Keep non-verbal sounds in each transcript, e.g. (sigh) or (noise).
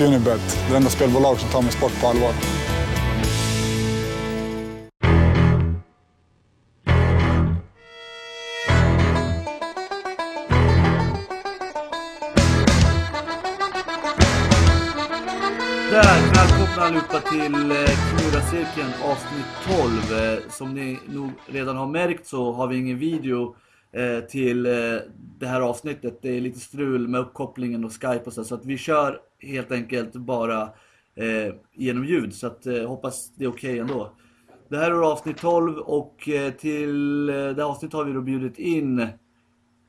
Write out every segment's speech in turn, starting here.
Unibet, det enda spelbolag som tar min sport på allvar. Där, välkomna allihopa till eh, Knurra-cirkeln avsnitt 12. Eh, som ni nog redan har märkt så har vi ingen video till eh, det här avsnittet. Det är lite strul med uppkopplingen och Skype och så, så att vi kör helt enkelt bara eh, genom ljud. Så att eh, hoppas det är okej ändå. Det här är avsnitt 12 och eh, till eh, det här avsnittet har vi då bjudit in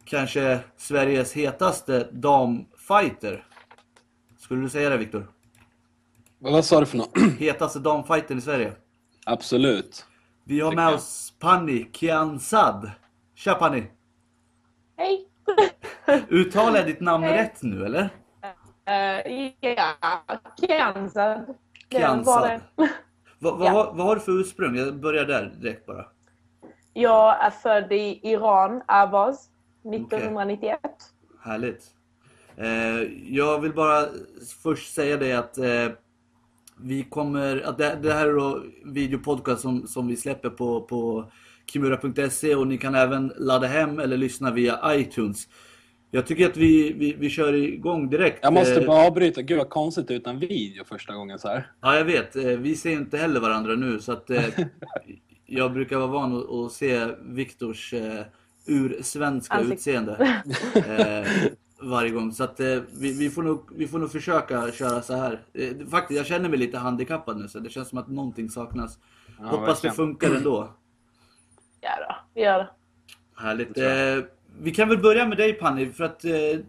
kanske Sveriges hetaste damfighter. Skulle du säga det Viktor? Vad sa du för något? (clears throat) Hetaste damfighten i Sverige. Absolut. Vi har med oss Panni Kiansad. Tja Panni! Hej! (laughs) Uttalar jag ditt namn Hej. rätt nu eller? Uh, ja, Kiansad. var det. (laughs) Va, vad, Ja. har, vad har du för ursprung? Jag börjar där direkt bara. Jag är född i Iran, Avaz, 1991. Härligt. Eh, jag vill bara först säga det att eh, vi kommer, att det, det här är då videopodcast som, som vi släpper på, på kimura.se och ni kan även ladda hem eller lyssna via iTunes. Jag tycker att vi, vi, vi kör igång direkt. Jag måste Eh, bara avbryta. Gud vad konstigt utan video första gången så här. Ja, jag vet. Eh, Vi ser inte heller varandra nu så att eh, (laughs) jag brukar vara van att, se Viktors ursvenska Ansikte. utseende varje gång. Så att vi, vi, får nog, vi får nog försöka köra så här. Faktiskt, jag känner mig lite handikappad nu så det känns som att någonting saknas. Ja, Hoppas det funkar ändå. Ja då, vi gör det. Härligt. Jag. Eh, vi kan väl börja med dig Panni, för att eh,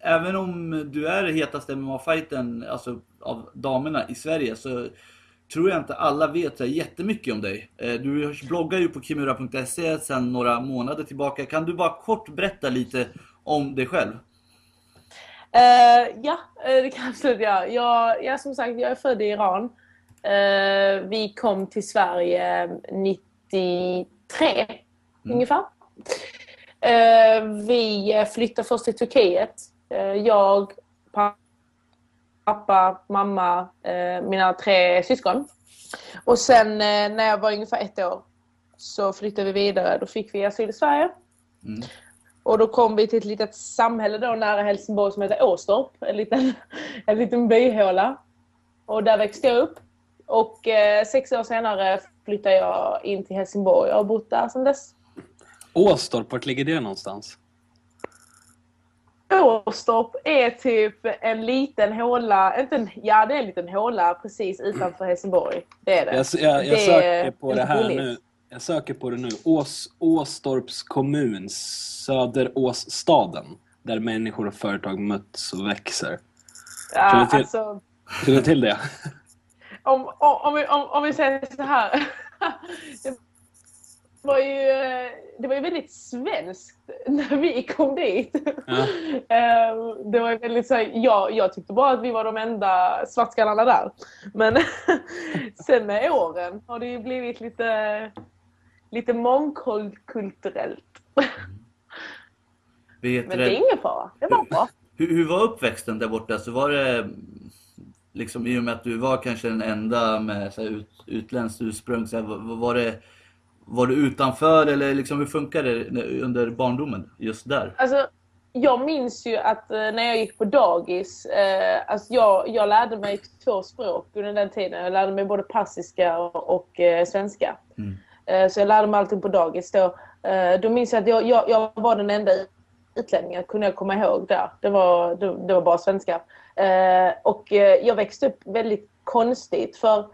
även om du är hetaste MMA-fighten alltså, av damerna i Sverige så tror jag inte alla vet så jättemycket om dig. Eh, du bloggar ju på kimura.se sedan några månader tillbaka. Kan du bara kort berätta lite om dig själv? Eh, ja, eh, det kan jag absolut göra. Jag, ja, som sagt, jag är född i Iran. Eh, vi kom till Sverige 93 ungefär. Eh, vi flyttade först till Turkiet. Eh, jag, pa- pappa, mamma, eh, mina tre syskon. Och sen när jag var ungefär ett år så flyttade vi vidare. Då fick vi asyl i Sverige. Mm. Och då kom vi till ett litet samhälle då nära Helsingborg som heter Åstorp. En liten, (laughs) en liten byhåla. Och där växte jag upp. Och eh, sex år senare flyttade jag in till Helsingborg och har bott där sedan dess. Åstorp, vart ligger det någonstans? Åstorp är typ en liten håla, inte en, ja det är en liten håla precis utanför Helsingborg. Det är det. Jag, jag, jag Det söker på det här nu. Jag söker på det nu. Ås, Åstorps kommun, Söderåsstaden. Där människor och företag möts och växer. ja, känner till- alltså, du till det? Om, om, om, vi, om, om vi säger så här. Det var ju, eh, det var ju väldigt svenskt när vi kom dit. Ja. (laughs) Eh, Det var ju väldigt så här, jag, jag tyckte bara att vi var de enda svartskallarna där. Men (laughs) sen med åren har det ju blivit lite, lite mångkulturellt. Men det är ingen fara. Det var bra. Hur, hur var uppväxten där borta? Så var det liksom i och med att du var kanske den enda med så här, ut, utländskt ursprung, så här, var, det, var du utanför eller liksom, hur funkade det under barndomen just där? Alltså, jag minns ju att eh, när jag gick på dagis, eh, alltså jag, jag lärde mig två språk under den tiden. Jag lärde mig både persiska och, och eh, svenska. Mm. Eh, så jag lärde mig allting på dagis då. Eh, då minns jag att jag, jag, jag var den enda utlänningen, kunde jag komma ihåg där. Det var, det, det var bara svenska. Eh, och eh, jag växte upp väldigt konstigt för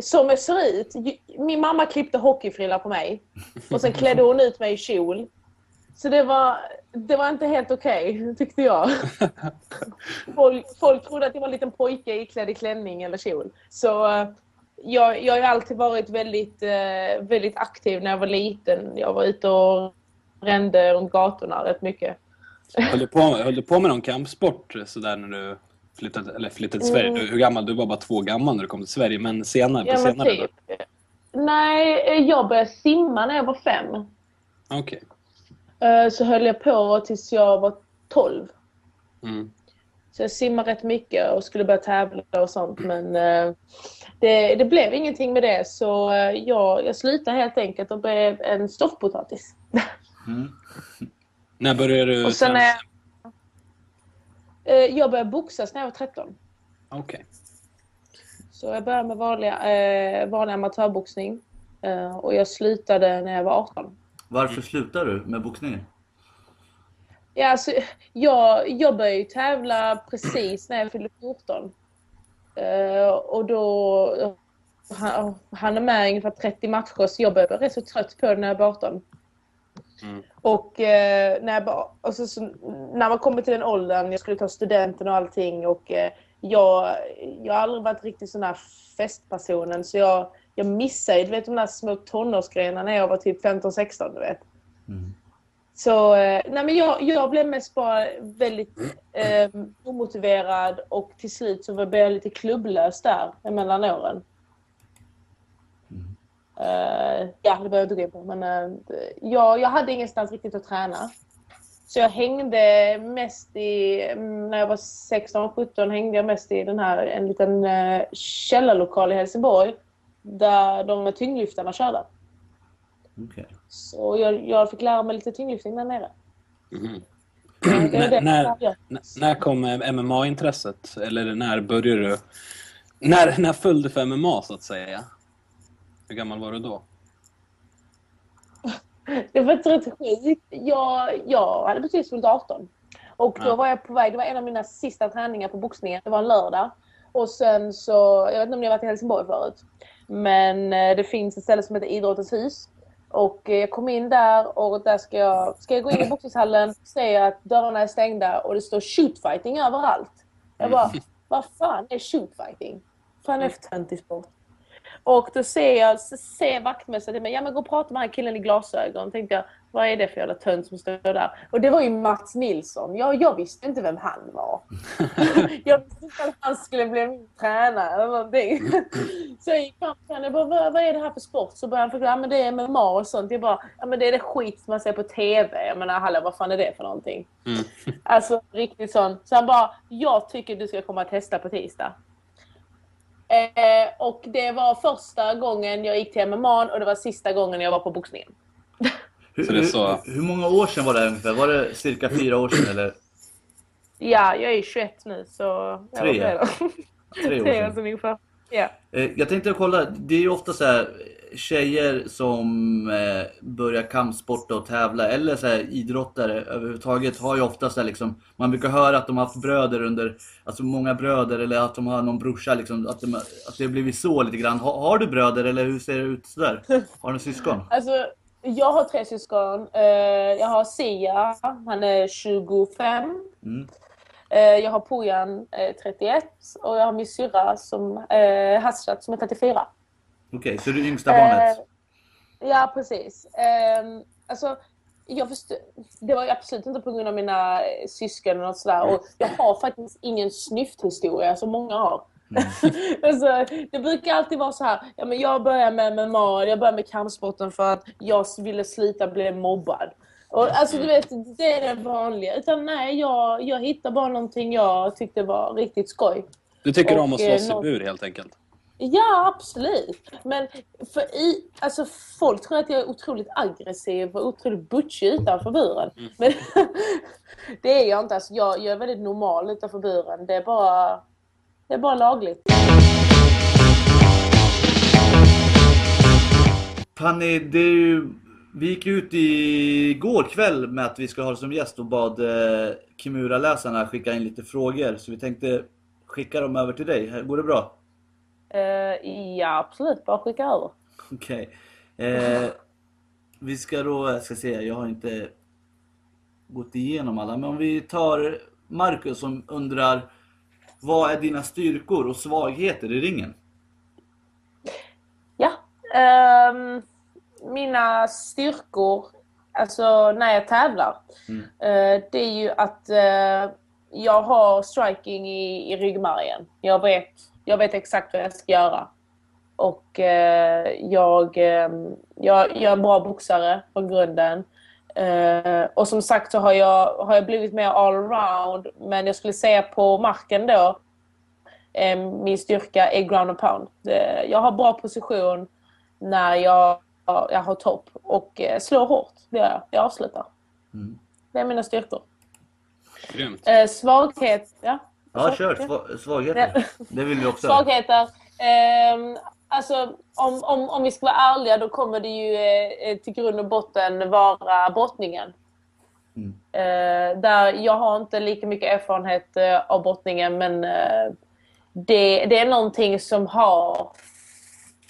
som jag ser ut, min mamma klippte hockeyfrilla på mig och sen klädde hon ut mig i kjol. Så det var, det var inte helt okej, tyckte jag. (laughs) Folk, folk trodde att jag var en liten pojke iklädd i klänning eller kjol. Så eh, jag, jag har alltid varit väldigt, väldigt aktiv när jag var liten. Jag var ute och rände runt gatorna rätt mycket. Höll du på, höll du på med någon kampsport sådär när du flyttade, eller flyttade till Sverige? Du, hur gammal? Du var bara två gammal när du kom till Sverige, men senare? Mm. Ja, på senare typ. Nej, eh, jag började simma när jag var fem. Okej. Eh, Så höll jag på tills jag var 12. Mm. Så jag simmar rätt mycket och skulle börja tävla och sånt men eh, det, det blev ingenting med det så eh, jag, jag slutade helt enkelt och blev en stoffpotatis. Mm. När började du Och sen träna? är Eh, Jag började boxas när jag var 13. Okej. Så jag började med vanliga, eh, vanlig amatörboxning. Eh, och jag slutade när jag var 18. Varför slutar du med boxningen? Ja, alltså, jag, jag började ju tävla precis när jag fyllde 14. Eh, och då han, han är med i ungefär 30 matcher så jag började bli rätt så trött på det när jag var 18. Mm. Och eh, när, jag och så, så, när man kommer till den åldern, jag skulle ta studenten och allting och eh, jag, jag har aldrig varit riktigt sån här festpersonen så jag, jag missade ju, du vet de där små tonårsgrejerna när jag var typ 15-16 du vet. Mm. Så eh, nej men jag, jag blev mest bara väldigt eh, omotiverad och till slut så blev jag lite klubblös där mellan åren. Eh, ja, det behöver jag inte gå in på. Men eh, jag, jag hade ingenstans riktigt att träna. Så jag hängde mest i, mm, när jag var 16-17 hängde jag mest i den här, en liten eh, källarlokal i Helsingborg. Där de med tyngdlyftarna körde. Okej. Så jag, jag fick lära mig lite tyngdlyftning där nere. Det när, jag gör. n- när kom MMA-intresset? Eller när började du? När, när föll du för MMA så att säga? Hur gammal var du då? Det var inte rätt sjukt. Jag, jag hade precis fyllt 18. Och då var jag på väg, det var en av mina sista träningar på boxningen. Det var en lördag. Och sen så, jag vet inte om ni har varit i Helsingborg förut. Men eh, det finns ett ställe som heter Idrottens hus. Och eh, jag kom in där och där ska jag, ska jag gå in i boxningshallen, jag att dörrarna är stängda och det står shootfighting överallt. Jag bara, vad fan är shootfighting? Fan är för töntig sport? Och då ser jag, ser vaktmästaren till mig, ja men gå och prata med den här killen i glasögon. Tänkte jag, vad är det för jävla tönt som står där? Och det var ju Mats Nilsson. Jag, jag visste inte vem han var. (laughs) jag visste inte att han skulle bli min tränare eller någonting. så jag gick fram till honom och bara, vad, vad är det här för sport? Så började han förklara, ja men det är MMA och sånt. Jag bara, ja men det är det skit som man ser på TV. Jag menar, hallå vad fan är det för någonting? Mm. Alltså riktigt sån. Så han bara, jag tycker du ska komma och testa på tisdag. Eh, och det var första gången jag gick till MMA och det var sista gången jag var på boxningen. Hur, Så det är så- hur, hur många år sedan var det ungefär? Var det cirka fyra år sedan eller Ja, jag är 21 nu så... Tre. tre år (laughs) Tre år sedan? sedan ungefär. Ja. Eh, Jag tänkte kolla, det är ju ofta så här tjejer som eh, börjar kampsporta och tävla eller så här idrottare överhuvudtaget har ju ofta så här liksom, man brukar höra att de har haft bröder under, alltså många bröder eller att de har någon brorsa liksom, att, de, att det har blivit så lite grann. Har, har du bröder eller hur ser det ut sådär? Har du syskon? (laughs) Alltså, jag har tre syskon. Eh, jag har Sia, han är 25. Mm. Eh, jag har Pojan, eh, 31. Och jag har min syrra, som, eh, Hasrat, som är 34. Okej, så du är yngsta barnet? Eh, ja, precis. Eh, alltså, jag förstår, det var ju absolut inte på grund av mina eh, syskon och sådär. Och jag har faktiskt ingen snyfthistoria som många har. (laughs) alltså, det brukar alltid vara så här, ja, men jag började med MMA, jag började med kampsporten för att jag ville sluta bli mobbad. Och, alltså du vet, det är det vanliga. Utan nej, jag, jag hittade bara någonting jag tyckte var riktigt skoj. Du tycker Och, om att eh, slåss i nå- bur helt enkelt? Ja, absolut. Men för i, alltså, folk tror att jag är otroligt aggressiv och otroligt butchig utanför buren. Men (laughs) det är jag inte. Alltså, jag, jag är väldigt normal utanför buren. Det är bara, det är bara lagligt. Panni, det är ju, vi gick ut igår kväll med att vi ska ha det som gäst och bad eh, Kimura-läsarna skicka in lite frågor. Så vi tänkte skicka dem över till dig. Går det bra? Eh, ja, absolut. Bara skicka över. Okej. Eh, vi ska då, jag ska se, jag har inte gått igenom alla. Men om vi tar Marcus som undrar vad är dina styrkor och svagheter i ringen? Ja. ehm, mina styrkor, alltså när jag tävlar, Mm. eh, det är ju att eh, jag har striking i, i ryggmärgen. Jag vet, jag vet exakt vad jag ska göra. Och eh, jag, eh, jag, jag är en bra boxare från grunden. Eh, och som sagt så har jag, har jag blivit mer allround. Men jag skulle säga på marken då. Eh, min styrka är ground and pound. Jag har bra position när jag, jag har topp. Och eh, slår hårt. Det gör jag. Jag avslutar. Mm. Det är mina styrkor. Grymt. Eh, svaghet. Ja. Ja, kör. Sva- Svagheter. Det vill vi också. Svagheter. Ehm, alltså, om, om, om vi ska vara ärliga då kommer det ju eh, till grund och botten vara brottningen. Mm. Eh, där jag har inte lika mycket erfarenhet eh, av brottningen men eh, det, det är någonting som har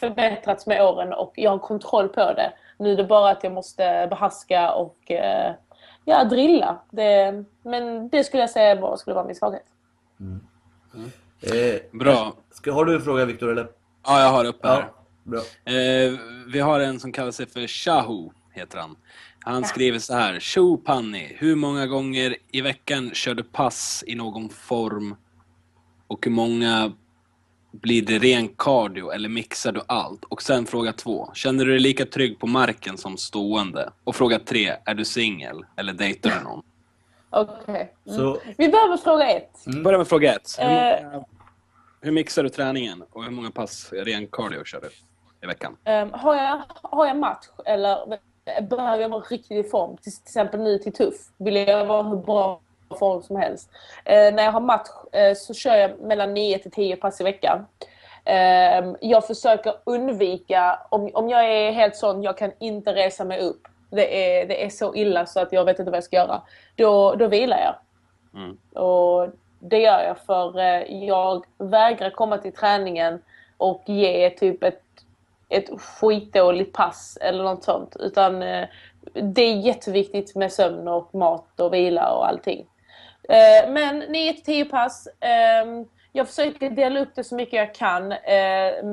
förbättrats med åren och jag har kontroll på det. Nu är det bara att jag måste behaska och eh, ja, drilla. Det, men det skulle jag säga skulle vara min svaghet. Eh, Bra. Ska, har du en fråga Viktor eller? Ja, jag har uppe här. Ja. Eh, vi har en som kallar sig för Shahu, heter han. Han skriver så här. Tjo Panni, hur många gånger i veckan kör du pass i någon form? Och hur många blir det ren cardio eller mixar du allt? Och sen fråga två. Känner du dig lika trygg på marken som stående? Och fråga tre. Är du singel eller dejtar du någon? Okej. Så, Vi börjar med fråga ett. Börja med fråga ett. Hur, Eh. många, hur mixar du träningen? Och hur många pass ren cardio kör du i veckan? Ehm, har, jag, har jag match eller behöver jag vara riktigt i form? Till, till exempel nu till tuff. Vill jag vara hur bra form som helst. Eh, när jag har match eh, så kör jag mellan 9 till 10 pass i veckan. Ehm, jag försöker undvika, om, om jag är helt sån, jag kan inte resa mig upp. Det är, det är så illa så att jag vet inte vad jag ska göra. Då, då vilar jag. Mm. Och det gör jag för eh, jag vägrar komma till träningen och ge typ ett, ett skitdåligt pass eller något sånt. Utan eh, det är jätteviktigt med sömn och mat och vila och allting. Eh, Men 9-10 pass. ehm, Jag försöker dela upp det så mycket jag kan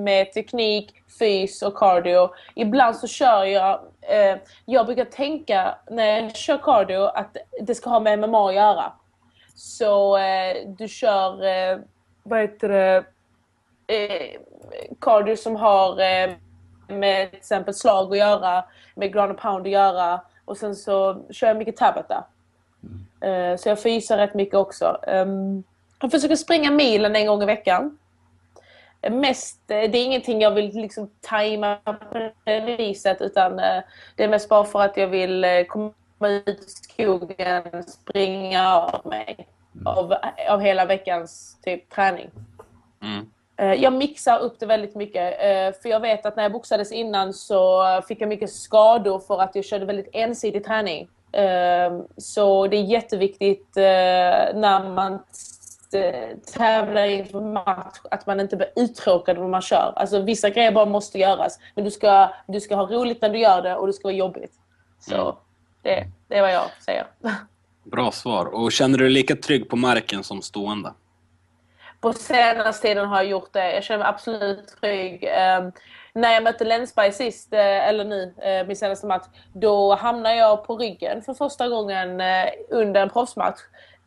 med teknik, fys och cardio. Ibland så kör jag... eh, Jag brukar tänka när jag kör cardio att det ska ha med MMA att göra. Så eh, du kör, eh, vad heter det, eh, cardio som har eh, med till exempel slag att göra, med ground and pound att göra och sen så kör jag mycket tabata. Eh, så jag fysar rätt mycket också. Um, jag försöker springa milen en gång i veckan. Mest, eh, det är ingenting jag vill liksom tajma på det viset utan eh, det är mest bara för att jag vill eh, komma ut i skogen, springa av mig av, av hela veckans typ träning. Mm. Jag mixar upp det väldigt mycket. För jag vet att när jag boxades innan så fick jag mycket skador för att jag körde väldigt ensidig träning. Så det är jätteviktigt när man eh, tävlar inför match att man inte blir uttråkad när man kör. Alltså vissa grejer bara måste göras. Men du ska, du ska ha roligt när du gör det och det ska vara jobbigt. Så Mm. det, det är vad jag säger. Bra svar. Och känner du dig lika trygg på marken som stående? På senaste tiden har jag gjort det. Jag känner mig absolut trygg. Eh, när jag mötte Länsberg sist, eh, eller nu, eh, min senaste match, då hamnade jag på ryggen för första gången under en proffsmatch.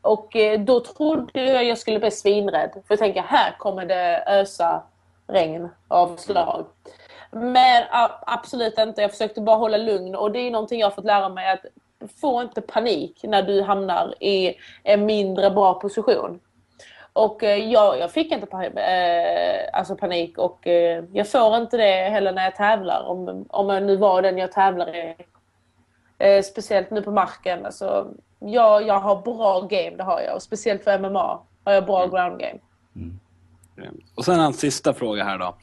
Och eh, då trodde jag jag skulle bli svinrädd. För jag tänkte, här kommer det ösa regn av slag. Men absolut inte. Jag försökte bara hålla lugn och det är någonting jag har fått lära mig att få inte panik när du hamnar i en mindre bra position. Och eh, jag, jag fick inte panik, eh, alltså panik och eh, jag får inte det heller när jag tävlar. Om, om jag nu var den jag tävlar i. Eh, speciellt nu på marken. Alltså, jag, jag har bra game, det har jag. Och speciellt för MMA har jag bra ground game. Och sen en sista fråga här då.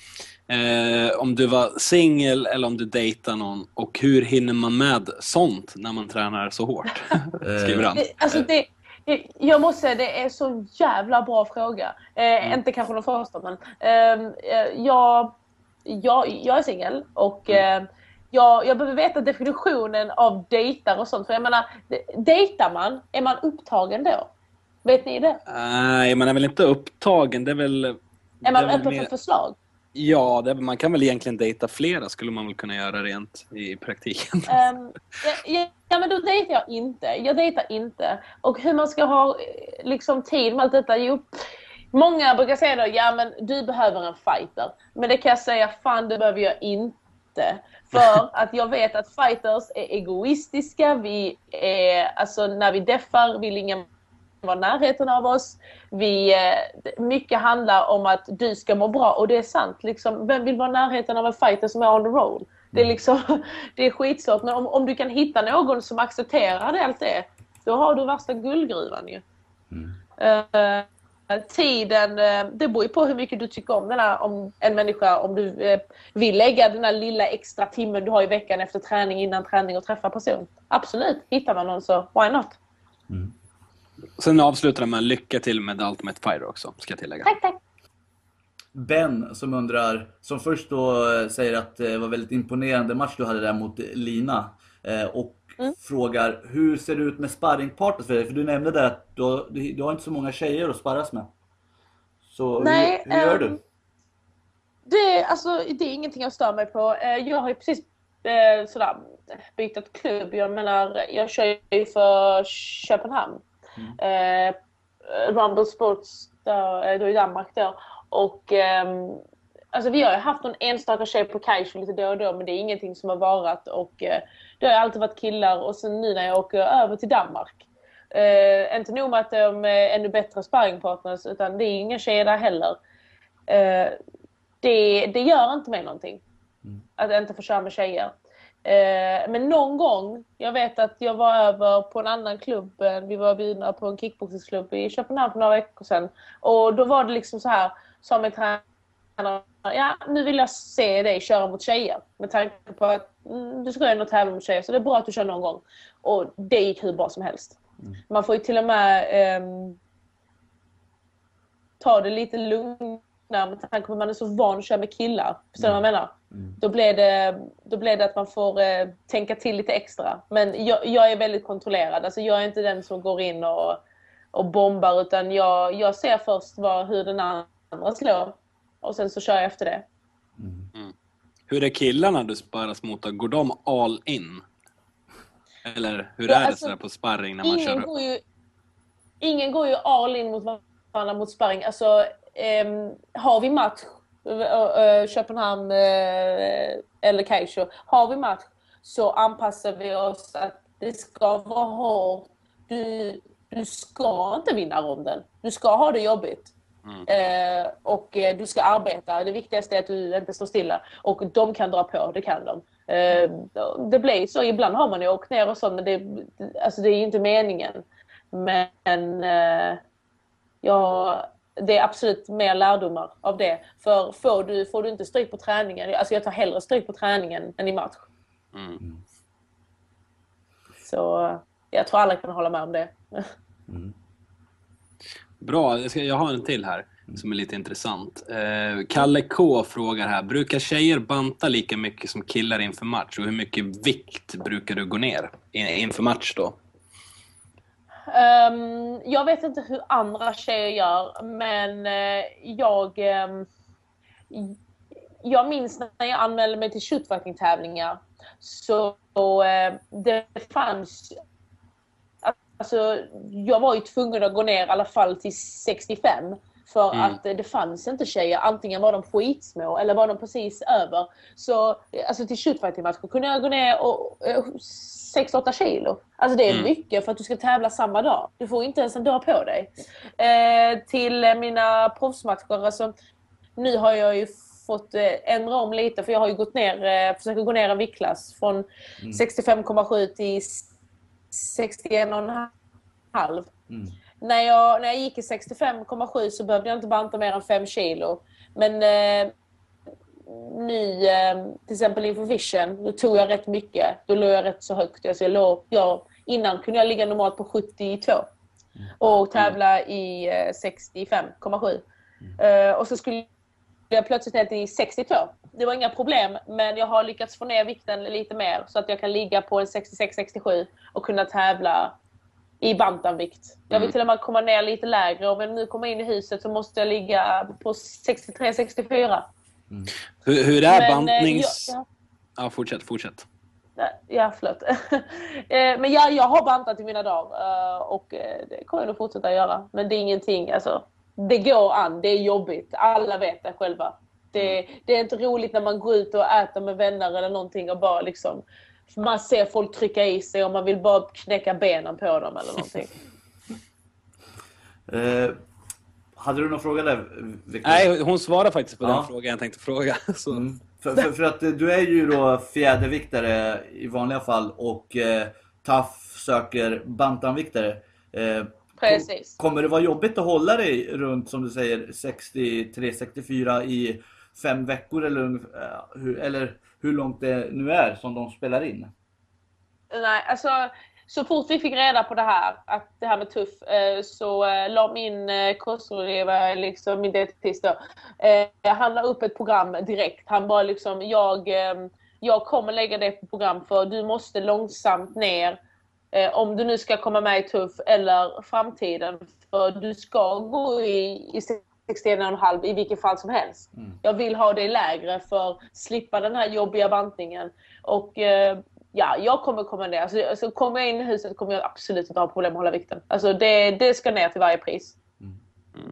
Eh, om du var singel eller om du dejtar någon och hur hinner man med sånt när man tränar så hårt? (laughs) Skriver han. Det, alltså det, det, jag måste säga, det är så jävla bra fråga. Eh, Inte kanske den första, men ehm, eh, jag, jag, jag är singel och eh, jag, jag behöver veta definitionen av dejtar och sånt. För jag menar, de- dejtar man, är man upptagen då? Vet ni det? Nej, man är väl inte upptagen. Det är väl... Är man öppen mer- för förslag? Ja, det, man kan väl egentligen dejta flera skulle man väl kunna göra rent i praktiken. Ja, ja, ja, men då dejtar jag inte. Jag dejtar inte. Och hur man ska ha eh, liksom, tid med allt detta? Jo, många brukar säga då, ja men du behöver en fighter. Men det kan jag säga, fan det behöver jag inte. Inte. För att jag vet att fighters är egoistiska. Vi är, alltså när vi deffar vill ingen vara i närheten av oss. Vi, eh, mycket handlar om att du ska må bra och det är sant. Liksom, vem vill vara i närheten av en fighter som är on the roll? Det är, liksom, (laughs) det är skitsvårt. Men om, om du kan hitta någon som accepterar allt det, då har du värsta guldgruvan ju. Eh, tiden, eh, det beror ju på hur mycket du tycker om, den här, om en människa. Om du eh, vill lägga den här lilla extra timmen du har i veckan efter träning, innan träning och träffa person. Absolut, hittar man någon så why not? Sen avslutar man lycka till med Ultimate Fighter också, ska jag tillägga. Tack, tack. Ben som undrar, som först då eh, säger att det var väldigt imponerande match du hade där mot Lina. Och Mm. frågar, hur ser det ut med sparringpartners för dig? För du nämnde där att du, du, du har inte så många tjejer att sparras med. Så Nej, hur, hur gör ehm, du? Det, alltså, det är ingenting jag stör mig på. Eh, Jag har ju precis eh, sådär, bytt klubb. Jag menar, jag kör ju för Köpenhamn. Eh, Rumble Sports där, eh, då i Danmark då. Och ehm, alltså vi har ju haft någon enstaka tjej på Kaiser lite då och då men det är ingenting som har varat och eh, det har alltid varit killar och sen nu när jag åker över till Danmark eh, inte nog med att de är ännu bättre sparringpartners utan det är inga tjejer där heller. Eh, det, det gör inte mig någonting. Att inte få köra med tjejer. Eh, men någon gång, jag vet att jag var över på en annan klubb, eh, vi var bjudna på en kickboxingsklubb i Köpenhamn för några veckor sedan. Och då var det liksom så här, sa min tränare, ja nu vill jag se dig köra mot tjejer. Med tanke på att mm, du ska ändå tävla mot tjejer så det är bra att du kör någon gång. Och det gick hur bra som helst. Man får ju till och med ehm, ta det lite lugnare med tanke på att man är så van att köra med killar. Förstår du vad jag menar? Då blir det, då blir det att man får eh, tänka till lite extra. Men jag, jag är väldigt kontrollerad. Alltså jag är inte den som går in och, och bombar utan jag, jag ser först vad, hur den andra slår. Och sen så kör jag efter det. Hur är killarna du sparras mot? Går de all in? Eller hur Ja, är det alltså, sådär på sparring när man Ingen kör? går, ju, ingen går ju all in mot varandra mot sparring. Alltså, ehm, har vi match, äh, Köpenhamn äh, eller Kaisho, har vi match så anpassar vi oss att det ska vara hårt. Du, du ska inte vinna ronden. Du ska ha det jobbigt. Eh, och eh, du ska arbeta. Det viktigaste är att du inte står stilla. Och de kan dra på, det kan de. Eh, det blir så. Ibland har man ju åkt ner och så, men det, alltså det är ju inte meningen. Men eh, ja, det är absolut mer lärdomar av det. För får du, får du inte stryk på träningen, alltså jag tar hellre stryk på träningen än i match. Mm. Så jag tror alla kan hålla med om det. Bra, jag, ska, jag har en till här som är lite intressant. Eh, Kalle K frågar här, brukar tjejer banta lika mycket som killar inför match? Och hur mycket vikt brukar du gå ner in, inför match då? Ehm, jag vet inte hur andra tjejer gör, men eh, jag... ehm, jag minns när jag anmälde mig till shootfighting-tävlingar. Så eh, det fanns... Alltså, jag var ju tvungen att gå ner i alla fall till 65. För Mm. att eh, det fanns inte tjejer. Antingen var de skitsmå eller var de precis över. Så eh, alltså till shootfighting-matcher kunde jag gå ner och, eh, 6-8 kilo. Alltså det är Mm. mycket för att du ska tävla samma dag. Du får inte ens en dag på dig. Eh, till eh, mina proffsmatcher, alltså, nu har jag ju fått ändra om lite för jag har ju gått ner, försöker gå ner en viktklass från 65,7 till 61,5. När jag, när jag gick i 65,7 så behövde jag inte banta mer än 5 kilo. Men eh, nu, eh, till exempel inför Vision, då tog jag rätt mycket. Då låg jag rätt så högt. Alltså jag låg, jag, innan kunde jag ligga normalt på 72 och tävla i eh, 65,7. Eh, och så skulle jag plötsligt ner till 62. Det var inga problem, men jag har lyckats få ner vikten lite mer så att jag kan ligga på en 66-67 och kunna tävla i bantamvikt. Jag vill Mm. till och med komma ner lite lägre. Om jag nu kommer in i huset så måste jag ligga på 63-64. Hur, hur är Men, eh, bantnings... jag- Ja, fortsätt, fortsätt. Ja, förlåt. (laughs) Eh, Men jag, jag har bantat i mina dagar eh, och det kommer jag nog fortsätta göra. Men det är ingenting, alltså. Det går an, det är jobbigt. Alla vet det själva. Det, det är inte roligt när man går ut och äter med vänner eller någonting och bara liksom man ser folk trycka i sig och man vill bara knäcka benen på dem eller någonting. (laughs) Eh, hade du någon fråga där, Victor? Nej, hon svarar faktiskt på Ja. den frågan jag tänkte fråga. (laughs) Så. Mm. För, för, för att eh, du är ju då fjäderviktare i vanliga fall och eh, TAF söker bantamviktare. Eh, Precis. kom- Kommer det vara jobbigt att hålla dig runt, som du säger, 63-64 i fem veckor eller, eh, hur, eller hur långt det nu är som de spelar in? Nej, alltså så fort vi fick reda på det här, att det här med tuff, eh, så eh, la min kostrådgivare, liksom min dietist då, han la upp ett program direkt. Han bara liksom, jag, jag kommer lägga det på program för du måste långsamt ner eh, om du nu ska komma med i tuff eller framtiden. För du ska gå i, i 61,5 i vilket fall som helst. Jag vill ha det lägre för att slippa den här jobbiga bantningen. Och eh, ja, jag kommer komma ner. Alltså, alltså, kommer jag in i huset kommer jag absolut inte ha problem att hålla vikten. Alltså det, det ska ner till varje pris.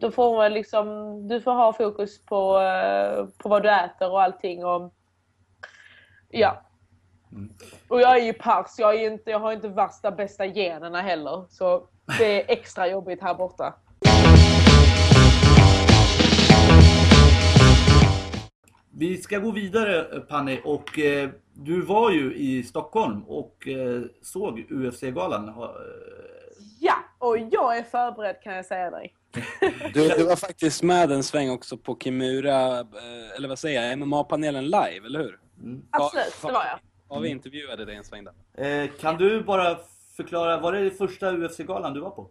Då får man liksom, du får ha fokus på, eh, på vad du äter och allting. Och, ja. Och jag är ju pers, jag, är inte, jag har inte värsta bästa generna heller. Så det är extra jobbigt här borta. Vi ska gå vidare Panni och eh, du var ju i Stockholm och eh, såg UFC-galan. Eh, Ja, och jag är förberedd kan jag säga dig. (laughs) Du, du var faktiskt med en sväng också på Kimura, eh, eller vad säger jag, MMA-panelen live, eller hur? Absolut, det var jag. Ja, vi intervjuade dig en sväng där. Eh, kan du bara förklara, var det första UFC-galan du var på?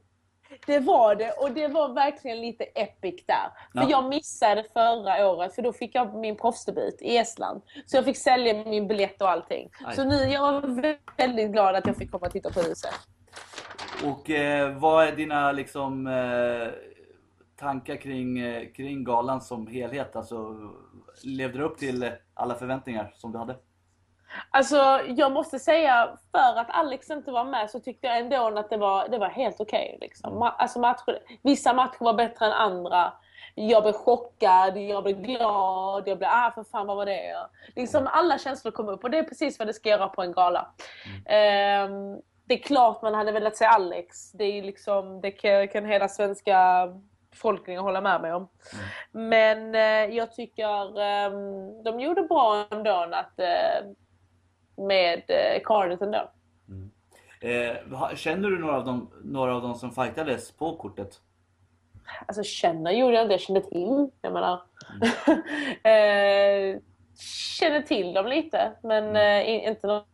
Det var det och det var verkligen lite epic där. För Ja. jag missade förra året för då fick jag min proffsdebut i Estland. Så jag fick sälja min biljett och allting. Aj. Så nu jag var väldigt glad att jag fick komma och titta på huset. Och eh, vad är dina liksom eh, tankar kring, eh, kring galan som helhet? Alltså, levde du upp till alla förväntningar som du hade? Alltså jag måste säga, för att Alex inte var med så tyckte jag ändå att det var, det var helt okej. liksom. Ma- alltså, matcher, vissa matcher var bättre än andra. Jag blev chockad, jag blev glad, jag blev ah för fan vad var det? Liksom alla känslor kom upp och det är precis vad det ska göra på en gala. Ehm, det är klart man hade velat se Alex. Det, är liksom, det kan, kan hela svenska befolkningen hålla med mig om. Men eh, jag tycker ehm, de gjorde bra ändå att eh, med eh, Carnet ändå. Eh, ha- känner du några av, dem, några av dem som fightades på kortet? Alltså känner gjorde jag inte, jag kände till. Jag menar. (laughs) eh, känner till dem lite men eh, in- inte något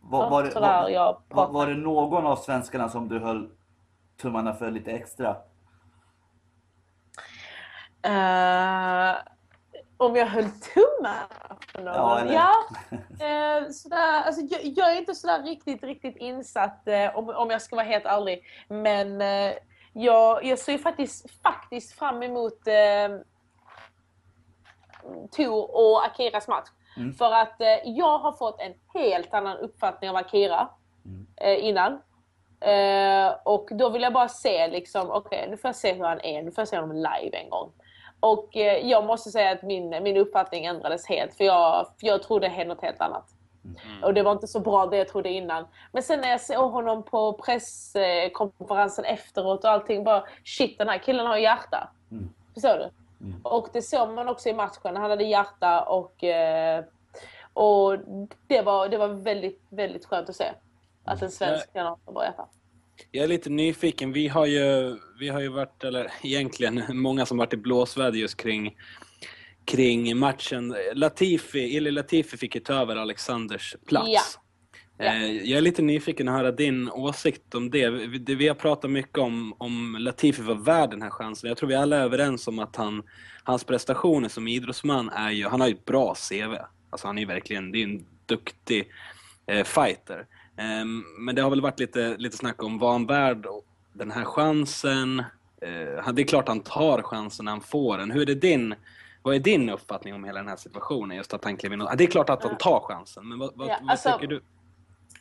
Var, var, det, sådär var, jag var, var det någon av svenskarna som du höll tummarna för lite extra? Eh, om jag höll tummarna för någon? Ja, eller- Ja. (laughs) Eh, sådär, alltså, jag, jag är inte sådär riktigt, riktigt insatt eh, om, om jag ska vara helt ärlig. Men eh, jag, jag ser faktiskt, faktiskt fram emot eh, Tor och Akiras match. Mm. För att eh, jag har fått en helt annan uppfattning av Akira Mm. eh, innan. Eh, och då vill jag bara se liksom, okej nu får jag se hur han är, nu får jag se honom live en gång. Och eh, jag måste säga att min, min uppfattning ändrades helt för jag, för jag trodde något helt annat. Och det var inte så bra det jag trodde innan. Men sen när jag såg honom på presskonferensen efteråt och allting bara shit den här killen har hjärta. Mm. Förstår du? Och det såg man också i matchen. Han hade hjärta och, eh, och det, var, det var väldigt, väldigt skönt att se. Att en svensk kan ha bra hjärta. Jag är lite nyfiken. Vi har ju, vi har ju varit, eller (laughs) egentligen många som varit i blåsväder just kring, kring matchen. Latifi, Ili Latifi fick ju ta över Alexanders plats. Ja. Ja. Eh, Jag är lite nyfiken att höra din åsikt om det. Vi, det- vi har pratat mycket om, om Latifi var värd den här chansen. Jag tror vi alla är överens om att han, hans prestationer som idrottsman är ju, han har ju ett bra CV. Alltså han är ju verkligen, det är en duktig eh, fighter. Ehm, men det har väl varit lite, lite snack om, var han värd den här chansen? Eh, det är klart han tar chansen när han får den. Hur är det din, vad är din uppfattning om hela den här situationen? Just att han klev in och, det är klart att han tar chansen, men vad, vad, Ja, vad alltså- tycker du?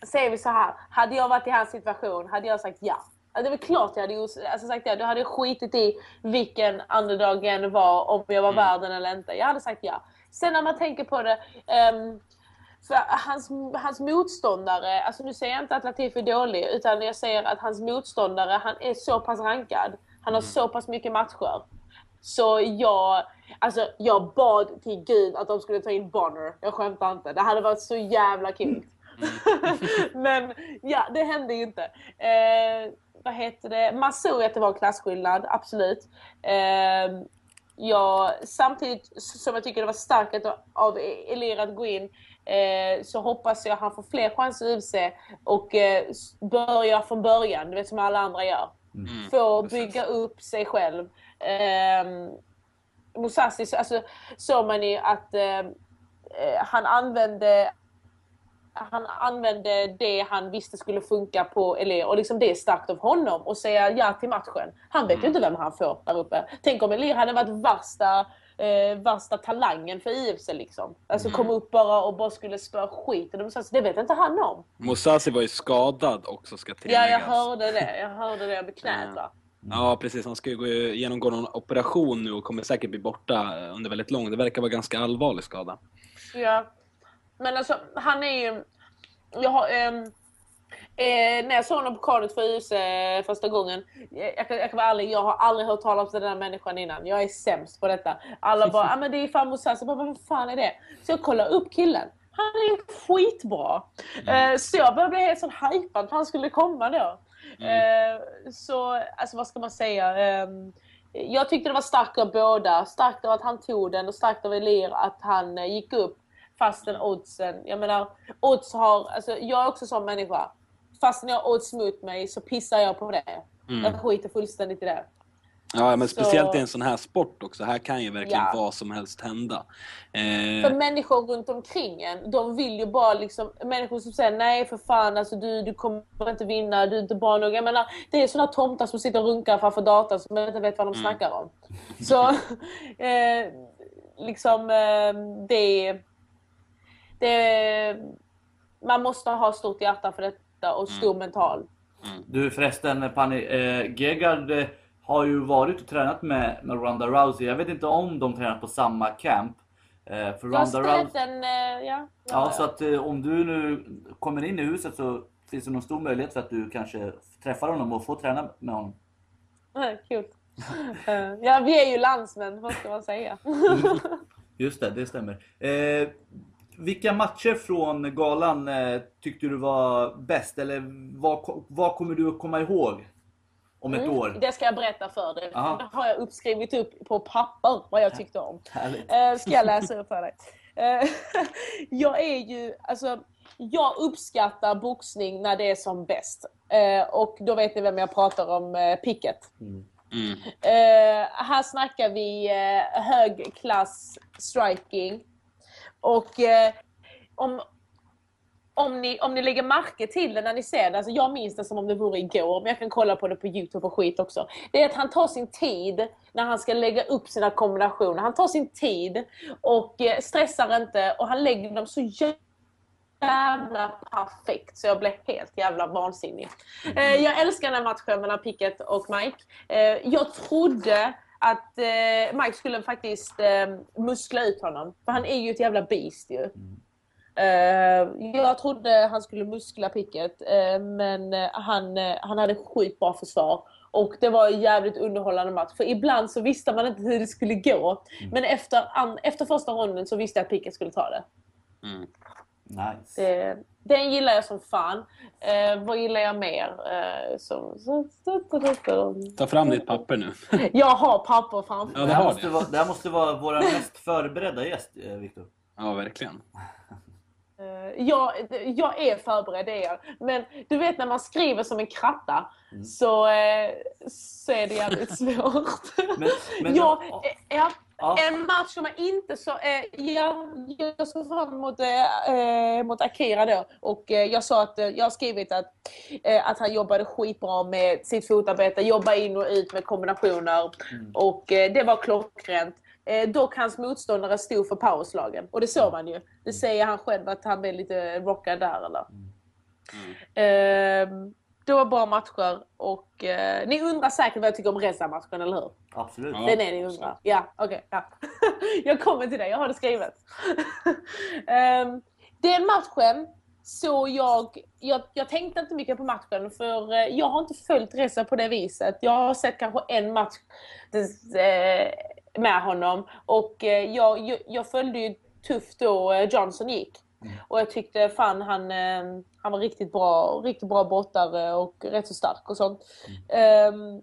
Säger vi så här, hade jag varit i hans situation hade jag sagt ja. Ja, det är väl klart jag hade alltså sagt det. Du hade skitit i vilken underdog jag än var, om jag var Mm. värd den eller inte. Jag hade sagt ja. Sen när man tänker på det, ehm, för hans, hans motståndare, alltså nu säger jag inte att Latifi är dålig, utan jag säger att hans motståndare, han är så pass rankad. Han har så pass mycket matcher. Så jag, alltså jag bad till gud att de skulle ta in Bonner. Jag skämtar inte. Det hade varit så jävla kul. (laughs) Men ja, det hände ju inte. Eh, vad heter det? Man såg att det var klasskillnad, absolut. Eh, ja, samtidigt som jag tycker det var starkt av Elir att gå in eh, så hoppas jag han får fler chanser i UFC och eh, börja från början, du vet som alla andra gör. Få bygga upp sig själv. Eh, Musashi, så- alltså, såg man ju att eh, eh, han använde han använde det han visste skulle funka på Elir och liksom det är starkt av honom att säga ja till matchen. Han vet ju inte vem han får där uppe. Tänk om Elir hade varit värsta, eh, värsta talangen för IFC liksom. Alltså kom upp bara och bara skulle spöa skiten ur Musashi. Det vet inte han om. Mosasi var ju skadad också ska tilläggas. Ja, jag hörde det. Jag hörde det över knät va. Ja, precis. Han ska ju gå, genomgå någon operation nu och kommer säkert bli borta under väldigt lång. Det verkar vara ganska allvarlig skada. Ja. Men alltså, han är ju... Jag har, ehm, eh, när jag såg honom på Cardiff för US eh, första gången, jag, jag, jag kan vara ärlig, jag har aldrig hört talas om den här människan innan. Jag är sämst på detta. Alla bara, ah, men det är fan Moussas. Jag bara, vem fan är det? Så jag kollar upp killen. Han är skitbra. Eh, så jag började bli helt sån hypad för han skulle komma då. Eh, så, alltså vad ska man säga? Ehm, jag tyckte det var starkt av båda. Starkt av att han tog den och starkt av Elir att han eh, gick upp fastän oddsen... Jag menar, odds har... Alltså, jag är också sån människa. Fastän jag odds mot mig så pissar jag på det. Jag skiter fullständigt i det. Ja, men Så- speciellt i en sån här sport också. Här kan ju verkligen Ja. vad som helst hända. För Eh, människor runt omkring en, de vill ju bara liksom... Människor som säger nej för fan, alltså, du, du kommer inte vinna, du är inte bra nog. Jag menar, det är såna tomtar som sitter och runkar framför datorn som inte vet vad de snackar om. Så, (laughs) eh, liksom, eh, det, det... Man måste ha stort hjärta för detta och stor mental. Du förresten Panny, eh, Gegard eh, har ju varit och tränat med, med Ronda Rousey. Jag vet inte om de tränar på samma camp. Eh, för Ronda Rousey... Eh, ja, Ja, så att eh, om du nu kommer in i huset så finns det någon stor möjlighet för att du kanske träffar honom och får träna med honom. Kul. (laughs) Eh, ja, vi är ju landsmän, vad ska man säga. (laughs) Just det, det stämmer. Vilka matcher från galan eh, tyckte du var bäst? Eller vad, vad kommer du att komma ihåg om ett år? Mm, Det ska jag berätta för dig. Ja. Det har jag uppskrivit upp på papper vad jag tyckte om. Härligt. Eh, ska jag läsa (laughs) upp för dig. Eh, (laughs) jag är ju, alltså, jag uppskattar boxning när det är som bäst. Och då vet ni vem jag pratar om, Pickett. mm. Eh, här snackar vi högklass striking. Och eh, om, om, ni, om ni lägger märke till det när ni ser det, alltså jag minns det som om det vore igår, men jag kan kolla på det på Youtube och skit också. Det är att han tar sin tid när han ska lägga upp sina kombinationer. Han tar sin tid och eh, stressar inte och han lägger dem så jävla perfekt så jag blev helt jävla vansinnig. Eh, jag älskar den här matchen mellan Pickett och Mike. Eh, jag trodde att eh, Mike skulle faktiskt eh, muskla ut honom. För han är ju ett jävla beast ju. Eh, jag trodde han skulle muskla Pickett eh, men eh, han, eh, han hade sjukt bra försvar. Och det var en jävligt underhållande match. För ibland så visste man inte hur det skulle gå. Men efter, an, efter första ronden så visste jag att Pickett skulle ta det. Mm. Nice. Det, den gillar jag som fan. Eh, vad gillar jag mer? Eh, så. Ta fram ditt papper nu. (laughs) Jag har papper framför Ja, Det det här, måste vara, det här måste vara vår mest förberedda gäst, eh, Viktor. Ja, verkligen. Eh, jag, jag är förberedd, det är jag. Men du vet när man skriver som en kratta så, eh, så är det jävligt (laughs) svårt. Men, men, ja, ja, ja, en match som jag inte så... Eh, jag, jag såg fram emot, eh, eh, mot Akira då. Och eh, jag sa att eh, jag har skrivit att, eh, att han jobbade skitbra med sitt fotarbete. Jobba in och ut med kombinationer. Och eh, det var klockrent. Eh, dock hans motståndare stod för powerslagen. Och det såg man ju. Det säger han själv att han blev lite rockad där eller. Ehm, det var bra matcher och eh, ni undrar säkert vad jag tycker om Reza-matchen, eller hur? Absolut. Ja. Det är ni undrar? Ja, okej. ja. (laughs) jag kommer till det, jag har det skrivet. um, (laughs) den matchen så jag, jag, jag tänkte inte mycket på matchen för eh, jag har inte följt Reza på det viset. Jag har sett kanske en match eh, med honom och eh, jag, jag, följde ju tufft då Johnson gick. Och jag tyckte fan han, eh, han var riktigt bra, riktigt bra brottare och rätt så stark och sånt. Ehm,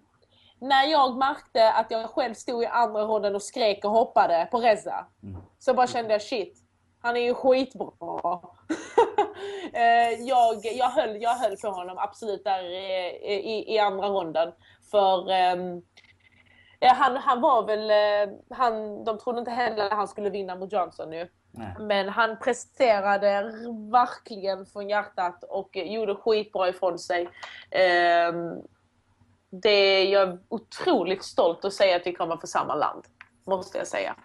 när jag märkte att jag själv stod i andra ronden och skrek och hoppade på Reza så bara kände jag shit, han är ju skitbra. (laughs) Eh, jag, jag, höll, jag höll på honom absolut där i, i, andra ronden. För ehm, eh, han, han var väl, eh, han, de trodde inte heller att han skulle vinna mot Johnson nu. Nej. Men han presterade verkligen från hjärtat och gjorde skitbra ifrån sig. Ehm, det är jag är otroligt stolt att säga att vi kommer från samma land. Måste jag säga.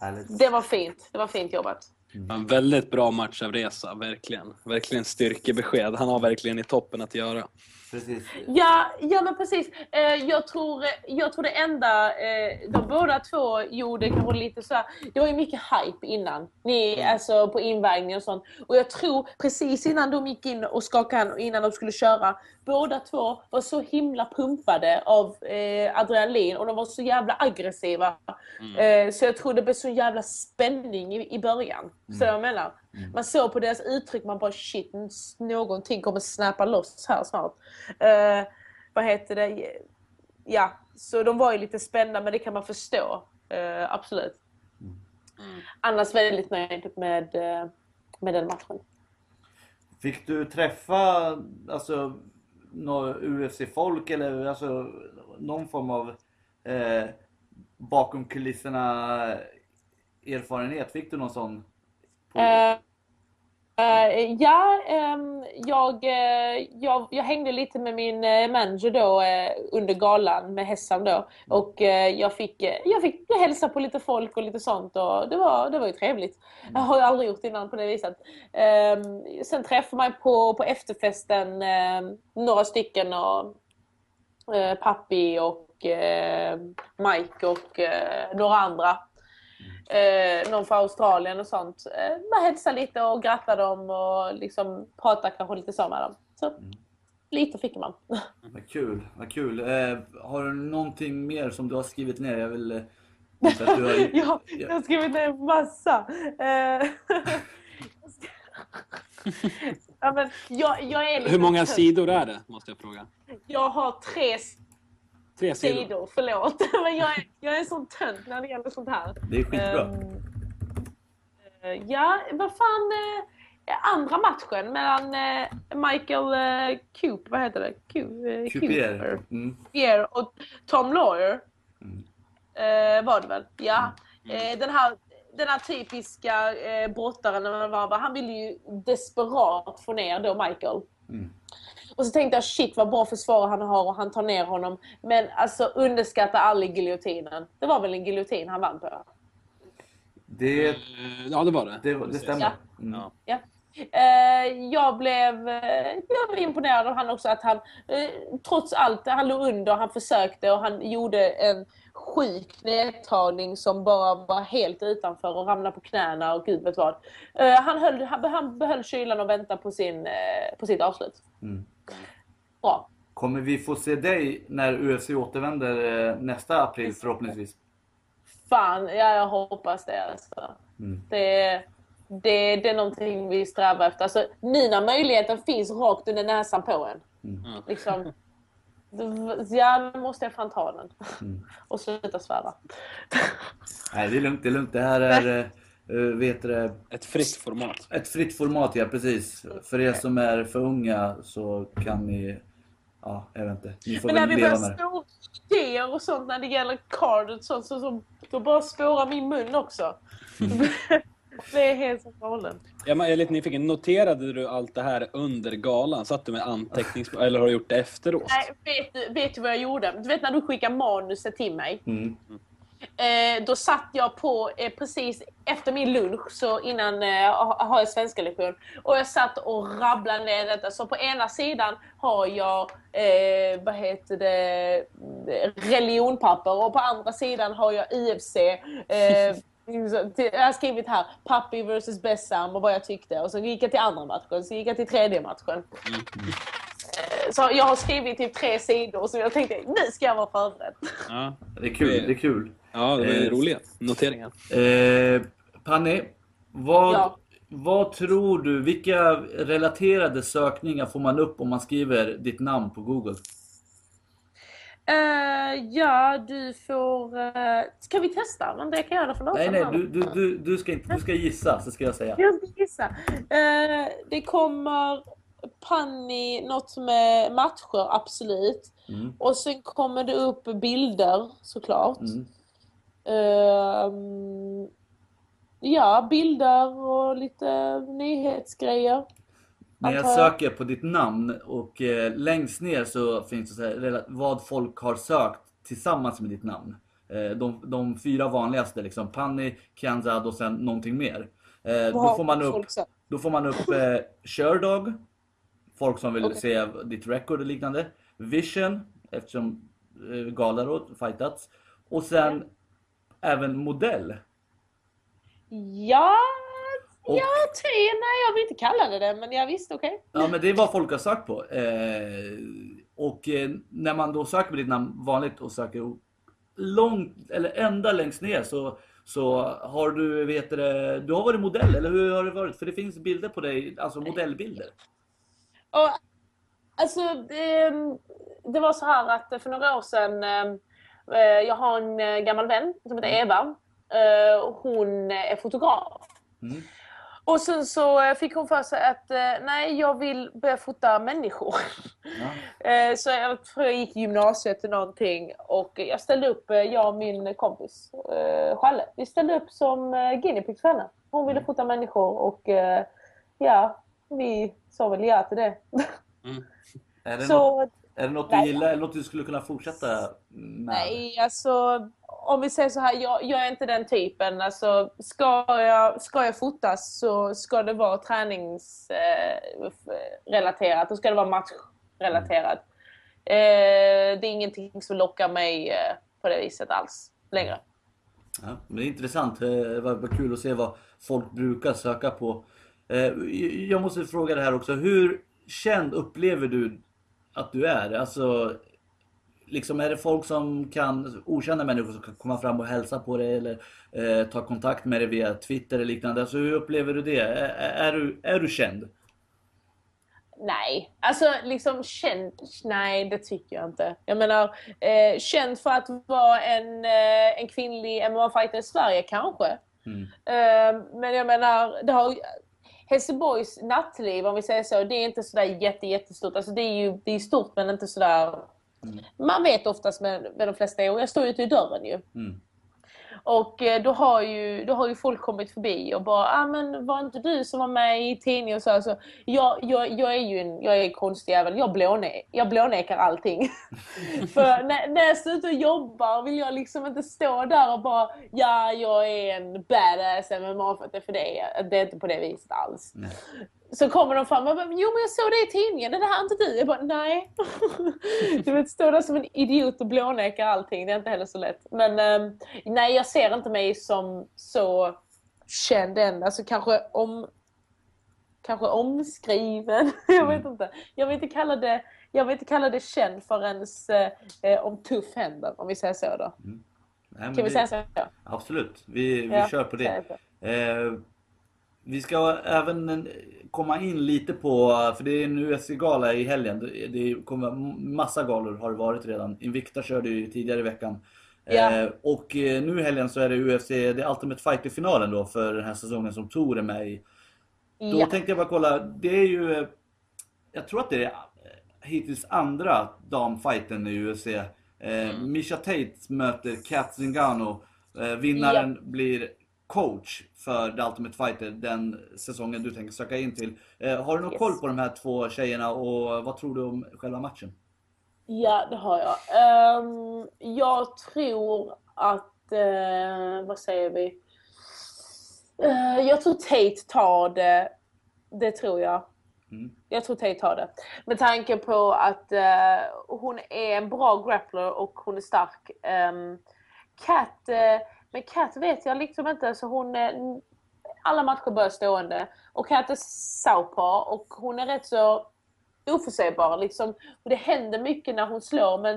Härligt. Det var fint. Det var fint jobbat. En väldigt bra match av Resa, verkligen. Verkligen styrkebesked. Han har verkligen i toppen att göra. Precis. Ja, ja men precis. Eh, jag, tror, jag tror det enda eh, de båda två gjorde kanske lite så här, Det var ju mycket hype innan. Ni, alltså på invägningen och sånt. Och jag tror precis innan de gick in och skakade hand och innan de skulle köra. Båda två var så himla pumpade av eh, adrenalin och de var så jävla aggressiva. Eh, så jag tror det blev så jävla spänning i, i början. Så jag menar. Man såg på deras uttryck, man bara shit, någonting kommer snappa loss här snart. Eh, vad heter det? Ja, så de var ju lite spända men det kan man förstå. Eh, absolut. Annars väldigt nöjd med, eh, med den matchen. Fick du träffa alltså, några UFC-folk eller alltså, någon form av eh, bakom kulisserna erfarenhet? Fick du någon sån? På... Eh, eh, ja, ehm, jag, eh, jag, jag hängde lite med min eh, manager då under galan med Hessan då. Och eh, jag fick, jag fick hälsa på lite folk och lite sånt och det var, det var ju trevligt. Jag har ju aldrig gjort innan på det viset. Ehm, sen träffade man på, på efterfesten eh, några stycken och Pappi och Mike och några andra. Eh, någon från Australien och sånt. Eh, bara hälsa lite och gratta dem och liksom prata kanske lite så med dem. Så lite fick man. (laughs) Vad kul, vad kul. Eh, har du någonting mer som du har skrivit ner? Jag vill... Eh, har... (laughs) ja, jag har skrivit ner massa. Eh, (laughs) ja, men jag, jag är lite Hur många sidor är det, måste jag fråga? Jag har tre Tre sidor. sidor, förlåt. (laughs) Men jag är, jag är en sån tönt när det gäller sånt här. Det är skitbra. Eh, ja, vad fan. eh, andra matchen mellan eh, Michael eh, Coop, vad heter det? Coop, eh, Cupier. Mm. Och Tom Lawyer. Eh, var det väl? Ja. Eh, den, här, den här typiska eh, brottaren, när man var, han ville ju desperat få ner då Michael. Och så tänkte jag shit vad bra försvar han har och han tar ner honom. Men alltså underskatta aldrig giljotinen. Det var väl en giljotin han vann på? Det, Eh, Ja, det var det. det, det stämmer. Ja. Mm. Ja. Eh, jag, blev, eh, jag blev imponerad av han också att han trots allt, han låg under, han försökte och han gjorde en sjuk nedtagning som bara var helt utanför och ramlade på knäna och gud vet vad. Eh, han, höll, han, han behöll kylan och väntade på, sin, eh, på sitt avslut. Mm. Bra. Kommer vi få se dig när UFC återvänder eh, nästa april förhoppningsvis? Fan, ja, jag hoppas det alltså. Mm. Det, det, det är någonting vi strävar efter. Alltså, nu när möjligheten finns rakt under näsan på en. Mm. Liksom, ja, nu måste jag fan ta den. Mm. (laughs) Och sluta svära. Nej, det är lugnt. Det är lugnt. Det här är uh, vet du, det, Ett fritt format. ett fritt format, ja precis. För er som är för unga så kan ni... Ja, jag vet inte. Ni får Men när vi börjar snå idéer och sånt när det gäller card och sånt så, så då bara spårar min mun också. (laughs) det är helt galen. Jag är lite nyfiken. Noterade du allt det här under galan? Satt du med antecknings... (laughs) Eller har du gjort det efteråt? Nej, vet, du, vet du vad jag gjorde? Du vet när du skickar manuset till mig? Mm. Eh, då satt jag på eh, precis efter min lunch, så innan eh, har jag svenska lektion. Och jag satt och rabblade ner detta. Så på ena sidan har jag, eh, vad heter det, religionpapper och på andra sidan har jag UFC. (laughs) Jag har skrivit här, Papi vs Bessam och vad jag tyckte. Och så gick jag till andra matchen, så gick jag till tredje matchen. Så jag har skrivit typ tre sidor så jag tänkte nu ska jag vara förberedd. Ja, Det är kul. Det är kul. ja det är Eh, roliga noteringar. Eh, Panni, vad, Ja. vad tror du, vilka relaterade sökningar får man upp om man skriver ditt namn på Google? Eh, ja, du får... Uh, ska vi testa? Men det kan jag göra för Nej, nej, du, du, du, du, ska inte, du ska gissa så ska jag säga. Jag ska gissa. Eh, det kommer Panni, något med matcher, absolut. Mm. Och sen kommer det upp bilder såklart. Mm. Ehm, ja, bilder och lite nyhetsgrejer. När jag söker på ditt namn och eh, längst ner så finns det så här, vad folk har sökt tillsammans med ditt namn. Eh, de, de fyra vanligaste liksom, Panni, Kianzad och sen någonting mer. Eh, då, Vad får man upp, då får man upp eh, Sherdog, folk som vill Okej. se ditt record och liknande. Vision, eftersom eh, galor fightats. Och sen även modell. Ja, Och- ja, tre, nej jag vill inte kalla det det, men jag visste okej. Ja men det är vad folk har sökt på. Eh, och eh, när man då söker på ditt namn vanligt och söker långt, eller ända längst ner så, så har du, vet det, du har varit modell, eller hur har det varit? För det finns bilder på dig, alltså modellbilder. Och, alltså, det, det var så här att för några år sedan, eh, jag har en eh, gammal vän som heter Eva. Eh, och hon är fotograf. Mm. Och sen så eh, fick hon för sig att eh, nej, jag vill börja fota människor. Ja. (laughs) Eh, Så jag tror jag gick gymnasiet till någonting och jag ställde upp, jag och min kompis Challe. Vi ställde upp som guinea pigs för henne. Hon ville fota människor och ja, vi sa väl ja till det. (laughs) Är, det något, Så är det något du Nej. gillar, eller något du skulle kunna fortsätta med? nej, alltså om vi säger så här, jag, jag är inte den typen. Alltså, ska, jag, ska jag fotas så ska det vara träningsrelaterat. Då ska det vara matchrelaterat. Eh, det är ingenting som lockar mig eh, på det viset alls längre. Ja, men det är intressant. Eh, det var kul att se vad folk brukar söka på. Eh, jag måste fråga det här också. Hur känd upplever du att du är? Alltså, liksom är det folk som kan, okända människor som kan komma fram och hälsa på dig eller eh, ta kontakt med dig via Twitter eller liknande? Alltså, hur upplever du det? Är, är, du, är du känd? Nej, alltså liksom känd, nej det tycker jag inte. Jag menar, eh, känd för att vara en, eh, en kvinnlig MMA-fighter i Sverige kanske. Mm. Eh, men jag menar, det har, Helsingborgs nattliv om vi säger så, det är inte sådär jätte, jättestort. Alltså det är ju det är stort men inte sådär... Man vet oftast med, med de flesta, och jag står ute i dörren ju. Mm. Och eh, då har, ju, då har ju folk kommit förbi och bara ah, men var inte du som var med i tidningen och så. Alltså, jag, jag, jag är ju en jag är en konstig jävel. Jag, blåne, jag blånekar allting. (laughs) För när, när jag står ute och jobbar vill jag liksom inte stå där och bara ja, jag är en badass MMA för, för det. Det är inte på det viset alls. Nej. Så kommer de fram och bara, jo men jag såg det i tidningen, det där är inte du. Jag bara, nej. Du vet, stå där som en idiot och blåneka allting, det är inte heller så lätt. Men ehm, nej, jag ser inte mig som så känd än. Alltså kanske om... Kanske omskriven. (laughs) jag vet inte. Jag vill inte kalla det, jag vill inte kalla det känd förrän eh, om tuff händer, om vi säger så då. Nej, men Kan vi det- säga så? Absolut, vi, vi Ja, kör på det. säger Eh, vi ska även eh, komma in lite på, för det är en UFC-gala i helgen. Det, kommer massa galor har det varit redan. Invicta körde ju tidigare i veckan. Ja. Eh, och eh, nu i helgen så är det UFC, det är Ultimate Fighter-finalen då för den här säsongen som Tor är med i. Då Ja. tänkte jag bara kolla, det är ju, eh, jag tror att det är hittills andra damfighten i UFC. Eh, Misha Tate möter Kat Zingano. Eh, vinnaren blir coach för The Ultimate Fighter den säsongen du tänker söka in till. Eh, har du någon Yes. koll på de här två tjejerna och vad tror du om själva matchen? Ja, det har jag. Ehm, jag tror att eh, vad säger vi? Eh, jag tror Tate tar det. Det tror jag. Mm. Jag tror Tate tar det. Med tanke på att eh, hon är en bra grappler och hon är stark. Um, Kat, men Kat vet jag liksom inte. Så hon, alla matcher börjar stående. Och Kat är southpaw och hon är rätt så oförutsägbar. Liksom. Och det händer mycket när hon slår men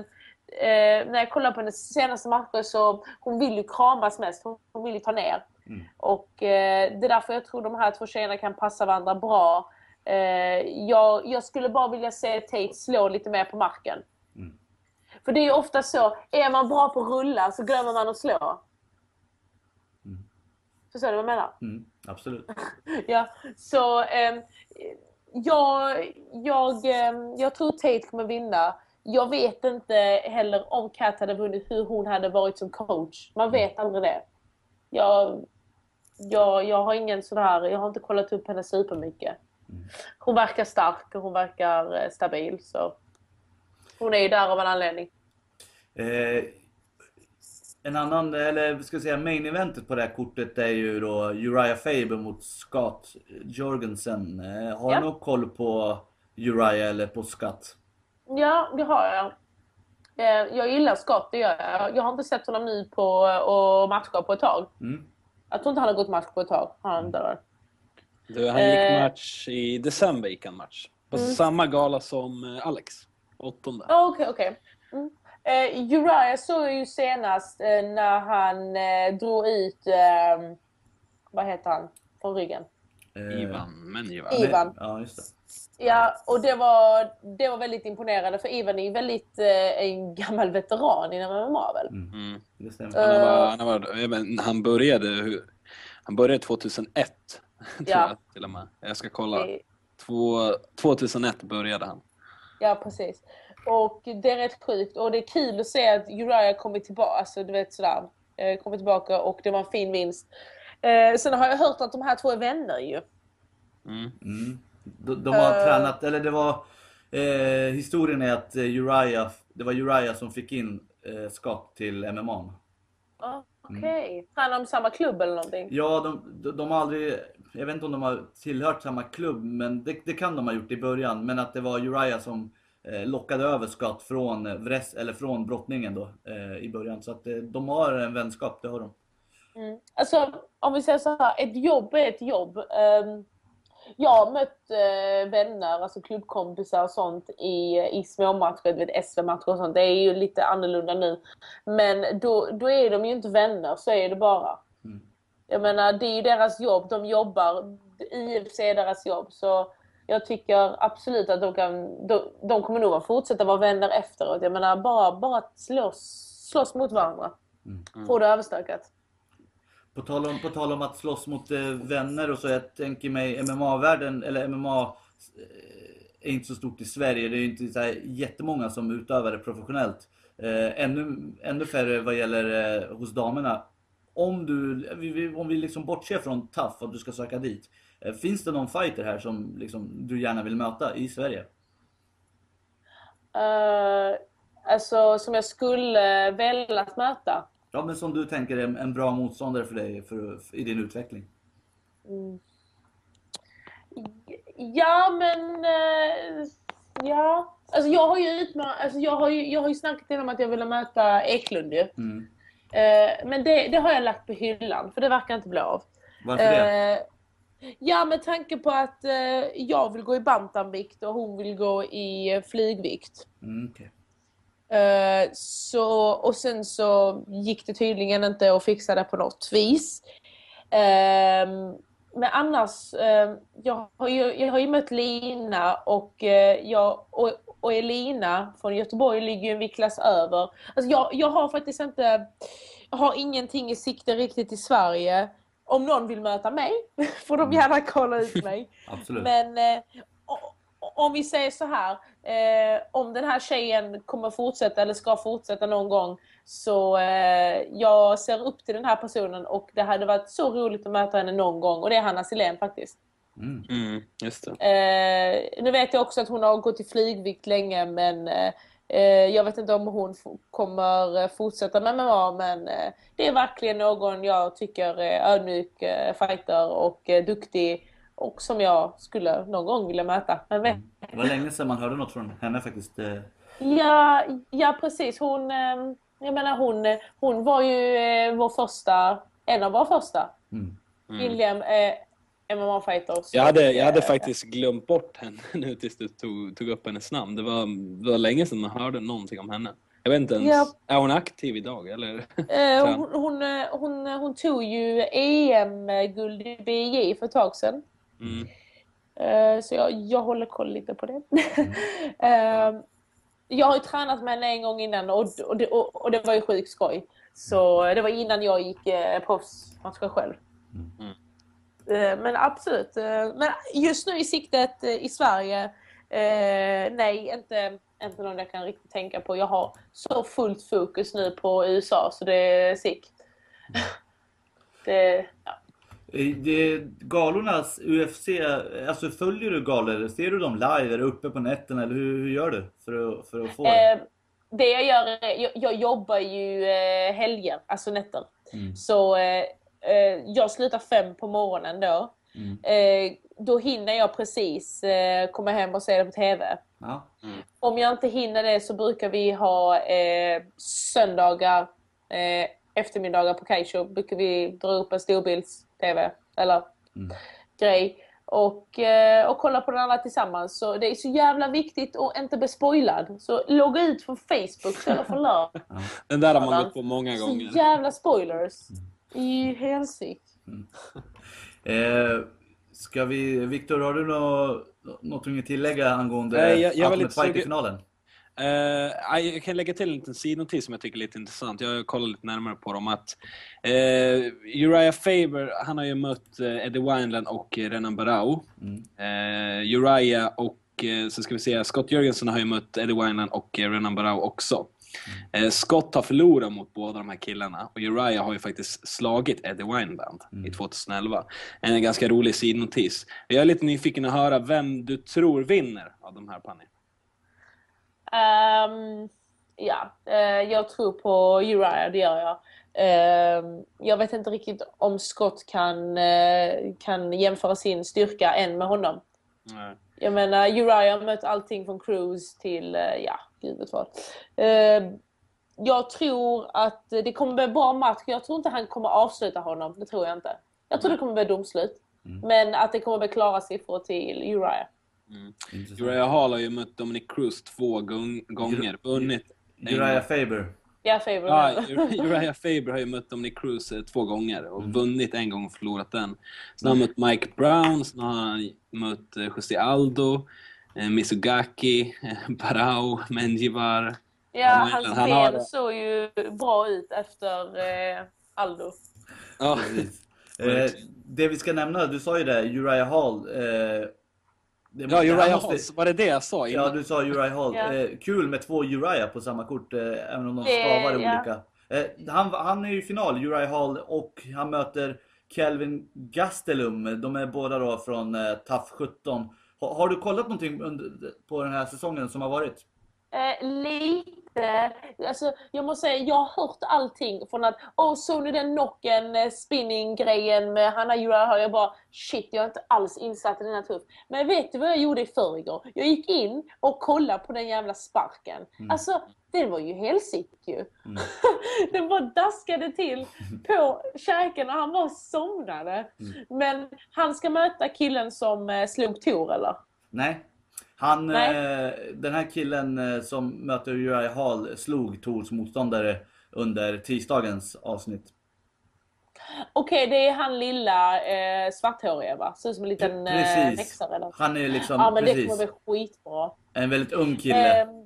eh, när jag kollar på hennes senaste matcher så hon vill ju kramas mest. Hon, hon vill ju ta ner. Mm. Och eh, det är därför jag tror de här två tjejerna kan passa varandra bra. Eh, jag, jag skulle bara vilja se Tate slå lite mer på marken. Mm. För det är ju ofta så, är man bra på att rulla så glömmer man att slå. Mm. Förstår du vad jag menar? Mm. Absolut. (laughs) ja, så eh, jag, jag, eh, jag tror Tate kommer vinna. Jag vet inte heller om Kat hade vunnit hur hon hade varit som coach. Man vet aldrig det. Jag, jag, jag har ingen sån här, jag har inte kollat upp henne supermycket. Hon verkar stark och hon verkar eh, stabil. Så hon är ju där av en anledning. Eh, en annan, eller ska jag säga main eventet på det här kortet är ju då Uriah Faber mot Scott Jorgensen. Eh, har Ja. du någon koll på Uriah eller på Scott? Ja, det har jag. Eh, Jag gillar Scott, det gör jag. Jag har inte sett honom nu på och matcha på ett tag. Mm. Jag tror inte han har gått match på ett tag. Han inte där. Du, han gick Eh. match i december gick han match. På Mm. samma gala som eh, Alex. Åttonde. Ja, Okej, okej. Mm. Eh, Uriah såg jag ju senast eh, när han eh, drog ut, eh, vad heter han, från ryggen. Eh, Ivan Menjivar. I- Ivan. Ja, just det. Ja, och det var, det var väldigt imponerande för Ivan är ju väldigt eh, en gammal veteran inom MMA väl? Mm. Det stämmer. Han, Eh. var, han, var, men, han började han började 2001. (laughs) tror Ja. jag till och med. Jag ska kolla. Två, 2001 började han. Ja, precis. Och det är rätt sjukt och det är kul att se att Uriah kommer tillbaka, alltså du vet sådär, eh, kommer tillbaka och det var en fin vinst. Eh, sen har jag hört att de här två är vänner ju. Mm. Mm. De, de har Eh. tränat, eller det var eh, historien är att eh, Uriah, det var Uriah som fick in eh, Scott till MMA. Ah, Okej. Tränar de samma klubb eller någonting? Ja, de, de, de har aldrig, jag vet inte om de har tillhört samma klubb, men det, det kan de ha gjort i början. Men att det var Uriah som lockade över Scott från, eh, Vres, eller från brottningen då eh, i början. Så att eh, de har en vänskap, det har de. Mm. Alltså, om vi säger så här, ett jobb är ett jobb. Ehm, jag har mött eh, vänner, alltså klubbkompisar och sånt i, i småmatcher, du vet SV-matcher och sånt. Det är ju lite annorlunda nu. Men då, då är de ju inte vänner, så är det bara. Mm. Jag menar, det är ju deras jobb, de jobbar. IFC är deras jobb. Så jag tycker absolut att de kan, de, de kommer nog att fortsätta vara vänner efteråt. Jag menar, bara, bara att slåss, slåss mot varandra. Mm. Få det överstökat. På tal, om, på tal om att slåss mot eh, vänner och så, jag tänker mig MMA-världen, eller MMA eh, är inte så stort i Sverige. Det är ju inte så här jättemånga som utövar det professionellt. Eh, ännu, ännu färre vad gäller eh, hos damerna. Om du, om vi liksom bortser från TAF och du ska söka dit. Eh, finns det någon fighter här som liksom, du gärna vill möta i Sverige? Uh, alltså som jag skulle velat möta. Ja, men som du tänker är en, en bra motståndare för dig för, för, i din utveckling. Ja men... eh, ja. Alltså jag har ju utman- alltså jag har ju, jag har ju snackat om att jag ville möta Eklund ju. Mm. Eh, men det, det har jag lagt på hyllan för det verkar inte bli av. Varför det? Eh, ja med tanke på att eh, jag vill gå i bantamvikt och hon vill gå i eh, flygvikt. Mm, okej. Eh, så, och sen så gick det tydligen inte att fixa det på något vis. Ehm, men annars, ehm, jag, har ju, jag har ju mött Lina och, eh, jag, och, och Elina från Göteborg ligger ju en viktklass över. Alltså jag, jag har faktiskt inte, jag har ingenting i sikte riktigt i Sverige. Om någon vill möta mig (laughs) får de gärna kolla ut mig. (laughs) Absolut. Men eh, om vi säger så här. Eh, om den här tjejen kommer fortsätta eller ska fortsätta någon gång. Så eh, jag ser upp till den här personen och det hade varit så roligt att möta henne någon gång. Och det är Hanna Silén faktiskt. Mm. Mm, just det. Eh, nu vet jag också att hon har gått i flygvikt länge men Eh, jag vet inte om hon kommer eh, fortsätta med MMA men eh, det är verkligen någon jag tycker är ödmjuk eh, fighter och eh, duktig och som jag skulle någon gång vilja möta. Men vet, Det var länge sedan man hörde något från henne faktiskt. Eh, ja, ja precis. Hon, eh, jag menar hon, eh, hon var ju eh, vår första, en av våra första Mm. kvinnliga eh, MMA-fighters. Jag hade, jag hade Eh, faktiskt glömt bort henne (laughs) nu tills du tog, tog upp hennes namn. Det var, det var länge sedan man hörde någonting om henne. Jag vet inte ens, Ja. är hon aktiv idag eller? (laughs) Eh, hon, hon, eh, hon, hon tog ju EM-guld i BJ för ett tag sedan. Mm. Eh, så jag, jag håller koll lite på det. (laughs) Eh, jag har ju tränat med henne en gång innan och, och, det, och, och det var ju sjukt skoj. Så det var innan jag gick eh, proffsmatcher själv. Mm. Eh, men absolut. Eh, men just nu i siktet eh, i Sverige, nej, inte, inte någon jag kan riktigt tänka på. Jag har så fullt fokus nu på USA så det är sick. Det, ja. Det, galornas UFC, alltså följer du galor? Ser du dem live? Är du uppe på nätterna? Eller hur, hur gör du för att, för att få det? Det jag gör jag, jag jobbar ju helger, alltså nätter. Mm. Så eh, jag slutar fem på morgonen då. Mm. Eh, då hinner jag precis eh, komma hem och se det på TV. Ja. Om jag inte hinner det så brukar vi ha eh, söndagar, eh, eftermiddagar på Kaisho. Brukar vi dra upp en storbilds-TV eller Mm. grej och, eh, och kolla på den alla tillsammans. Så det är så jävla viktigt att inte bli spoilad. Så logga ut från Facebook så jag får lön. (laughs) Den där har man gått på många Så gånger. jävla spoilers. Är ju helsike. (laughs) Eh, ska vi, Viktor, har du nå, någonting att tillägga angående Nej, jag- jag Ultimate Fighter-finalen? Eh, jag kan lägga till en liten sidnotis som jag tycker är lite intressant. Jag har kollat lite närmare på dem. Att, eh, Uriah Faber, han har ju mött eh, Eddie Wineland och eh, Renan Barao. Mm. Eh, Uriah och, eh, så ska vi säga, Scott Jörgensen har ju mött Eddie Wineland och eh, Renan Barao också. Eh, Scott har förlorat mot båda de här killarna och Uriah har ju faktiskt slagit Eddie Wineland i 2011. En ganska rolig sidnotis. Jag är lite nyfiken att höra vem du tror vinner av de här Panny. Ehm, ja, eh, jag tror på Uriah, det gör jag. Ehm, jag vet inte riktigt om Scott kan, eh, kan jämföra sin styrka än med honom. Jag menar, Uriah har mött allting från Cruise till, ja, gud vet vad. Ehm, jag tror att det kommer bli en bra match. Jag tror inte han kommer avsluta honom. Det tror jag inte. Jag tror det kommer bli domslut. Men att det kommer bli klara siffror till Uriah. Intressant. Uriah Hall har ju mött Dominic Cruz två gång, gånger, vunnit. Uriah Faber. Ja, Faber. Ja, Ur- Uriah Faber har ju mött Dominic Cruz eh, två gånger och vunnit en gång och förlorat en. Sen har han mött Mike Brown, sen har han mött eh, José Aldo, eh, Mizugaki, eh, Barao, Menjivar. Ja, Ja, hans han har ben det. såg ju bra ut efter eh, Aldo. Ja. (laughs) Eh, det vi ska nämna, du sa ju det, Uriah Hall. Eh, det, ja det Uriah måste- Hall, var det det jag sa Ja, innan? du sa Uriah Hall. Ja. Eh, kul med två Uriah på samma kort, eh, även om de Det- stavar ja. olika. Eh, han, han är ju i final, Uriah Hall, och han möter Kelvin Gastelum. De är båda då från eh, TAF 17. Ha, har du kollat någonting under, på den här säsongen som har varit? Eh, lite. Alltså, jag måste säga, jag har hört allting från att Åh, såg ni den knocken, eh, spinning-grejen med Hanna Uriah? Jag bara shit, jag är inte alls insatt i den här tuff. Men vet du vad jag gjorde i förrgår? Jag gick in och kollade på den jävla sparken. Alltså, det var ju helsike ju. Mm. (laughs) den bara daskade till på käken och han bara somnade. Men han ska möta killen som eh, slog Tor eller? Nej. Han, Nej. Eh, den här killen eh, som möter Uriah Hall slog Tors motståndare under tisdagens avsnitt. Okej, det är han lilla eh, svarthåriga va? Ser ut som en liten eh, häxa eller? Han är liksom, Ja men det precis, kommer bli skitbra. en väldigt ung kille. Ehm,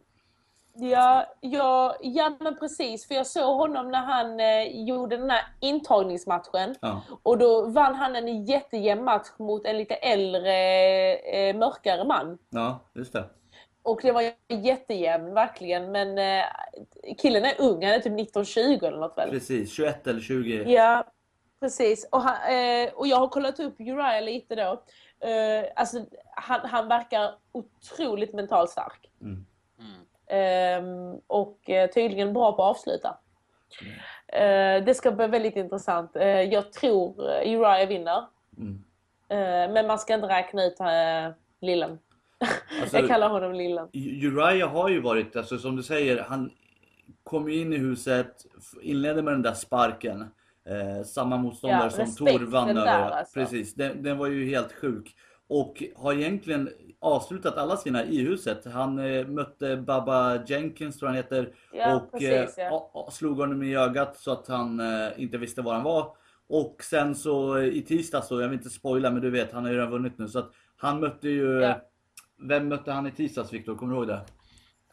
ja, ja, ja men precis. För jag såg honom när han eh, gjorde den här intagningsmatchen. Ja. Och då vann han en jättejämn match mot en lite äldre, eh, mörkare man. ja, just det. Och det var jättejämn verkligen. Men eh, killen är ung, han är typ 19-20 eller något väl? Precis, 21 eller 20. Ja, precis. Och, han, eh, och jag har kollat upp Uriah lite då. Eh, alltså, han, han verkar otroligt mentalt stark. Mm. Ehm, och eh, tydligen bra på att avsluta. Eh, det ska bli väldigt intressant. Eh, jag tror Uriah vinner. Mm. Men man ska inte räkna ut Lillen. (laughs) Alltså- jag kallar honom Lillen. Uriah har ju varit, alltså som du säger, han kom ju in i huset, inledde med den där sparken. Eh, samma motståndare Ja, som Tor vann över. alltså. Precis, den, den var ju helt sjuk. Och har egentligen avslutat alla sina i huset. Han eh, mötte Baba Jenkins tror han heter. Ja, och precis, eh, ja. slog honom i ögat så att han eh, inte visste var han var. Och sen så eh, i tisdags då, jag vill inte spoila men du vet han har ju redan vunnit nu. Så att han mötte ju... Ja. Vem mötte han i tisdags Viktor? Kommer du ihåg det?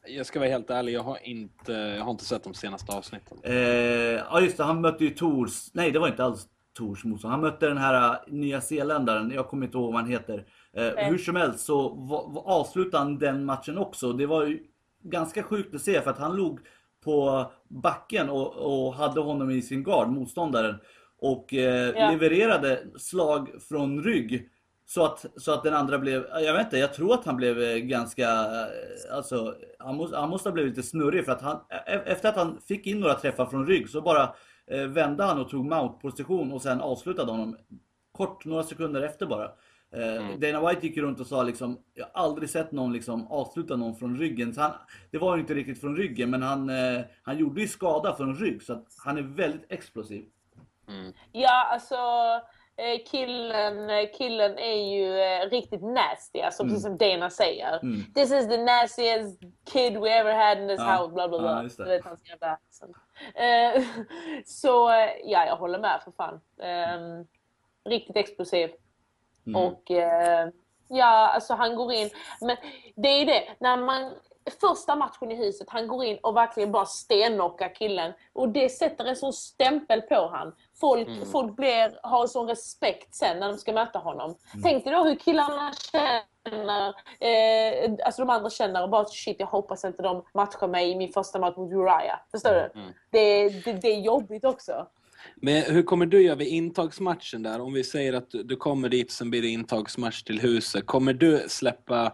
Jag ska vara helt ärlig, jag har inte, jag har inte sett de senaste avsnitten. Eh, ja just det, han mötte ju Tors, nej det var inte alls Tors motstånd. Han mötte den här nya zeeländaren, jag kommer inte ihåg vad han heter. Eh, Nej. hur som helst så avslutade han den matchen också. Det var ju ganska sjukt att se för att han låg på backen och, och hade honom i sin gard, motståndaren. Och eh, Ja. levererade slag från rygg. Så att, så att den andra blev, jag vet inte, jag tror att han blev eh, ganska, eh, alltså han måste, han måste ha blivit lite snurrig för att han, e- efter att han fick in några träffar från rygg så bara eh, vände han och tog mount-position och sen avslutade honom kort, några sekunder efter bara. Eh, Dana White gick runt och sa liksom, jag har aldrig sett någon liksom avsluta någon från ryggen. Så han, det var ju inte riktigt från ryggen men han, eh, han gjorde ju skada från rygg så att han är väldigt explosiv. Ja, alltså eh, killen, killen är ju riktigt nasty, alltså precis som Dana säger. Mm. This is the nastiest kid we ever had in this Ja. house, bla bla Ja, bla. just det. du vet hans jävla accent. Eh, (laughs) Så ja, jag håller med för fan. Eh, riktigt explosiv. Mm. Och eh, ja, alltså han går in. Men det är det, när man första matchen i huset, han går in och verkligen bara stenknockar killen. Och det sätter en sån stämpel på han. Folk, folk blir, har sån respekt sen när de ska möta honom. Tänk dig då hur killarna känner, eh, alltså de andra känner och bara shit jag hoppas inte de matchar mig i min första match mot Uriah. Förstår du? Det, det, det är jobbigt också. Men hur kommer du göra vid intagsmatchen där? Om vi säger att du, kommer dit, sen blir det intagsmatch till huset. Kommer du släppa,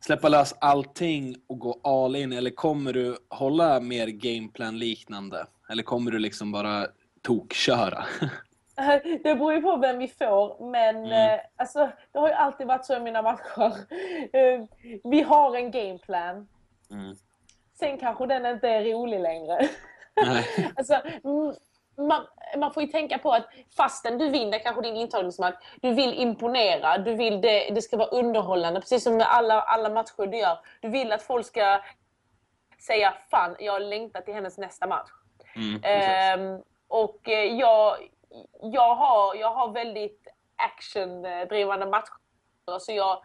släppa lös allting och gå all in? Eller kommer du hålla mer gameplan liknande? Eller kommer du liksom bara tokköra? (laughs) Det beror ju på vem vi får, men Mm. eh, alltså, det har ju alltid varit så i mina matcher. (laughs) Eh, vi har en gameplan. Mm. Sen kanske den inte är rolig längre. (laughs) Alltså, mm, man, man får ju tänka på att fastän du vinner kanske din intagningsmatch, du vill imponera, du vill det, det ska vara underhållande, precis som med alla, alla matcher du gör. Du vill att folk ska säga fan, jag längtar till hennes nästa match. Mm. Ehm, och eh, jag, jag, har, jag har väldigt actiondrivande matcher. Så jag,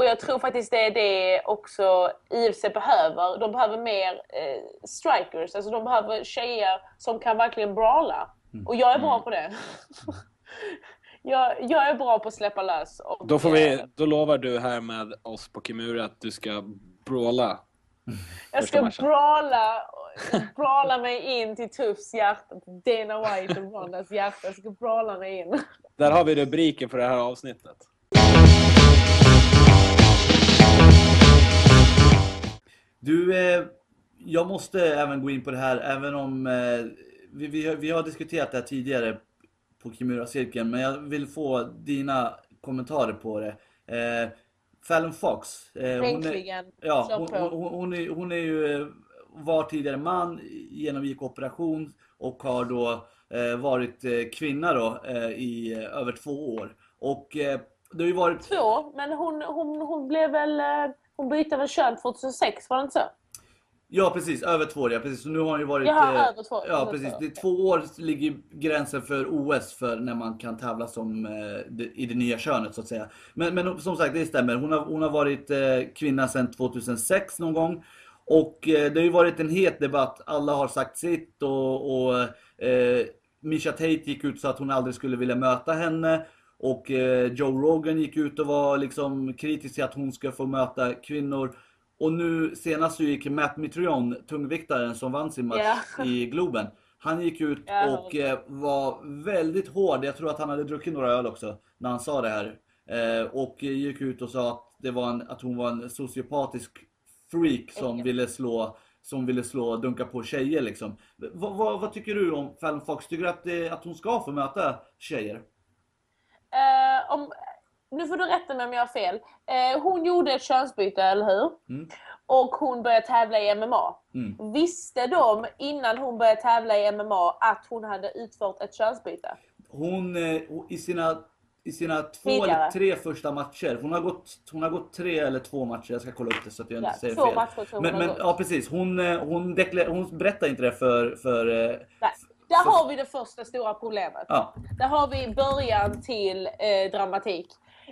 och jag tror faktiskt det är det också IFC behöver. De behöver mer eh, strikers. Alltså de behöver tjejer som kan verkligen brawla. Och jag är bra på det. (laughs) jag, jag är bra på att släppa lös. Och, Då, får eh, vi, då lovar du här med oss på Kimura att du ska brawla. Jag ska matchen. brawla, (laughs) brawla mig in till Tuffs hjärta, Dana White och Rondas hjärta. Jag ska brawla mig in. Där har vi rubriken för det här avsnittet. Du, eh, jag måste även gå in på det här, även om eh, vi, vi, har- vi har diskuterat det här tidigare på Kimura-cirkeln, men jag vill få dina kommentarer på det. Eh, Fallon Fox. Hon är, ja, hon, hon, hon, är, hon är ju, var tidigare man, genomgick operation och har då varit kvinna då i över två år. Och det har ju varit Två, men hon, hon, hon blev väl... Hon bytte väl kön 2006, var det inte så? Ja precis, över två år ja, precis. Så nu har ju varit... Jaha, eh, över två. Ja Över precis, det är två år ligger gränsen för OS för när man kan tävla som, eh, i det nya könet så att säga. Men, men som sagt, det stämmer. Hon har, hon har varit eh, kvinna sedan 2006 någon gång. Och eh, det har ju varit en het debatt. Alla har sagt sitt och, och eh, Misha Tate gick ut så att hon aldrig skulle vilja möta henne. Och eh, Joe Rogan gick ut och var liksom kritisk till att hon ska få möta kvinnor. Och nu senast så gick Matt Mitrion, tungviktaren som vann sin match Ja. i Globen. Han gick ut Ja. och eh, var väldigt hård. Jag tror att han hade druckit några öl också när han sa det här. Eh, och gick ut och sa att, det var en, att hon var en sociopatisk freak som ville slå som ville slå dunka på tjejer liksom. Vad, vad, vad tycker du om Fallon Fox? Tycker du att, det, att hon ska få möta tjejer? Om, nu får du rätta mig om jag har fel. Eh, hon gjorde ett könsbyte, eller hur? Mm. Och hon började tävla i MMA. Mm. Visste de innan hon började tävla i MMA att hon hade utfört ett könsbyte? Hon, eh, i sina, i sina två Tidigare. eller tre första matcher, hon har, gått, hon har gått tre eller två matcher, jag ska kolla upp det så att jag inte Ja, säger två fel. matcher tror men, hon har men, gått. ja precis, hon, eh, hon, deklar, hon berättar inte det för, för eh, Nej. Där har vi det första stora problemet. ja, Där har vi början till eh, dramatik.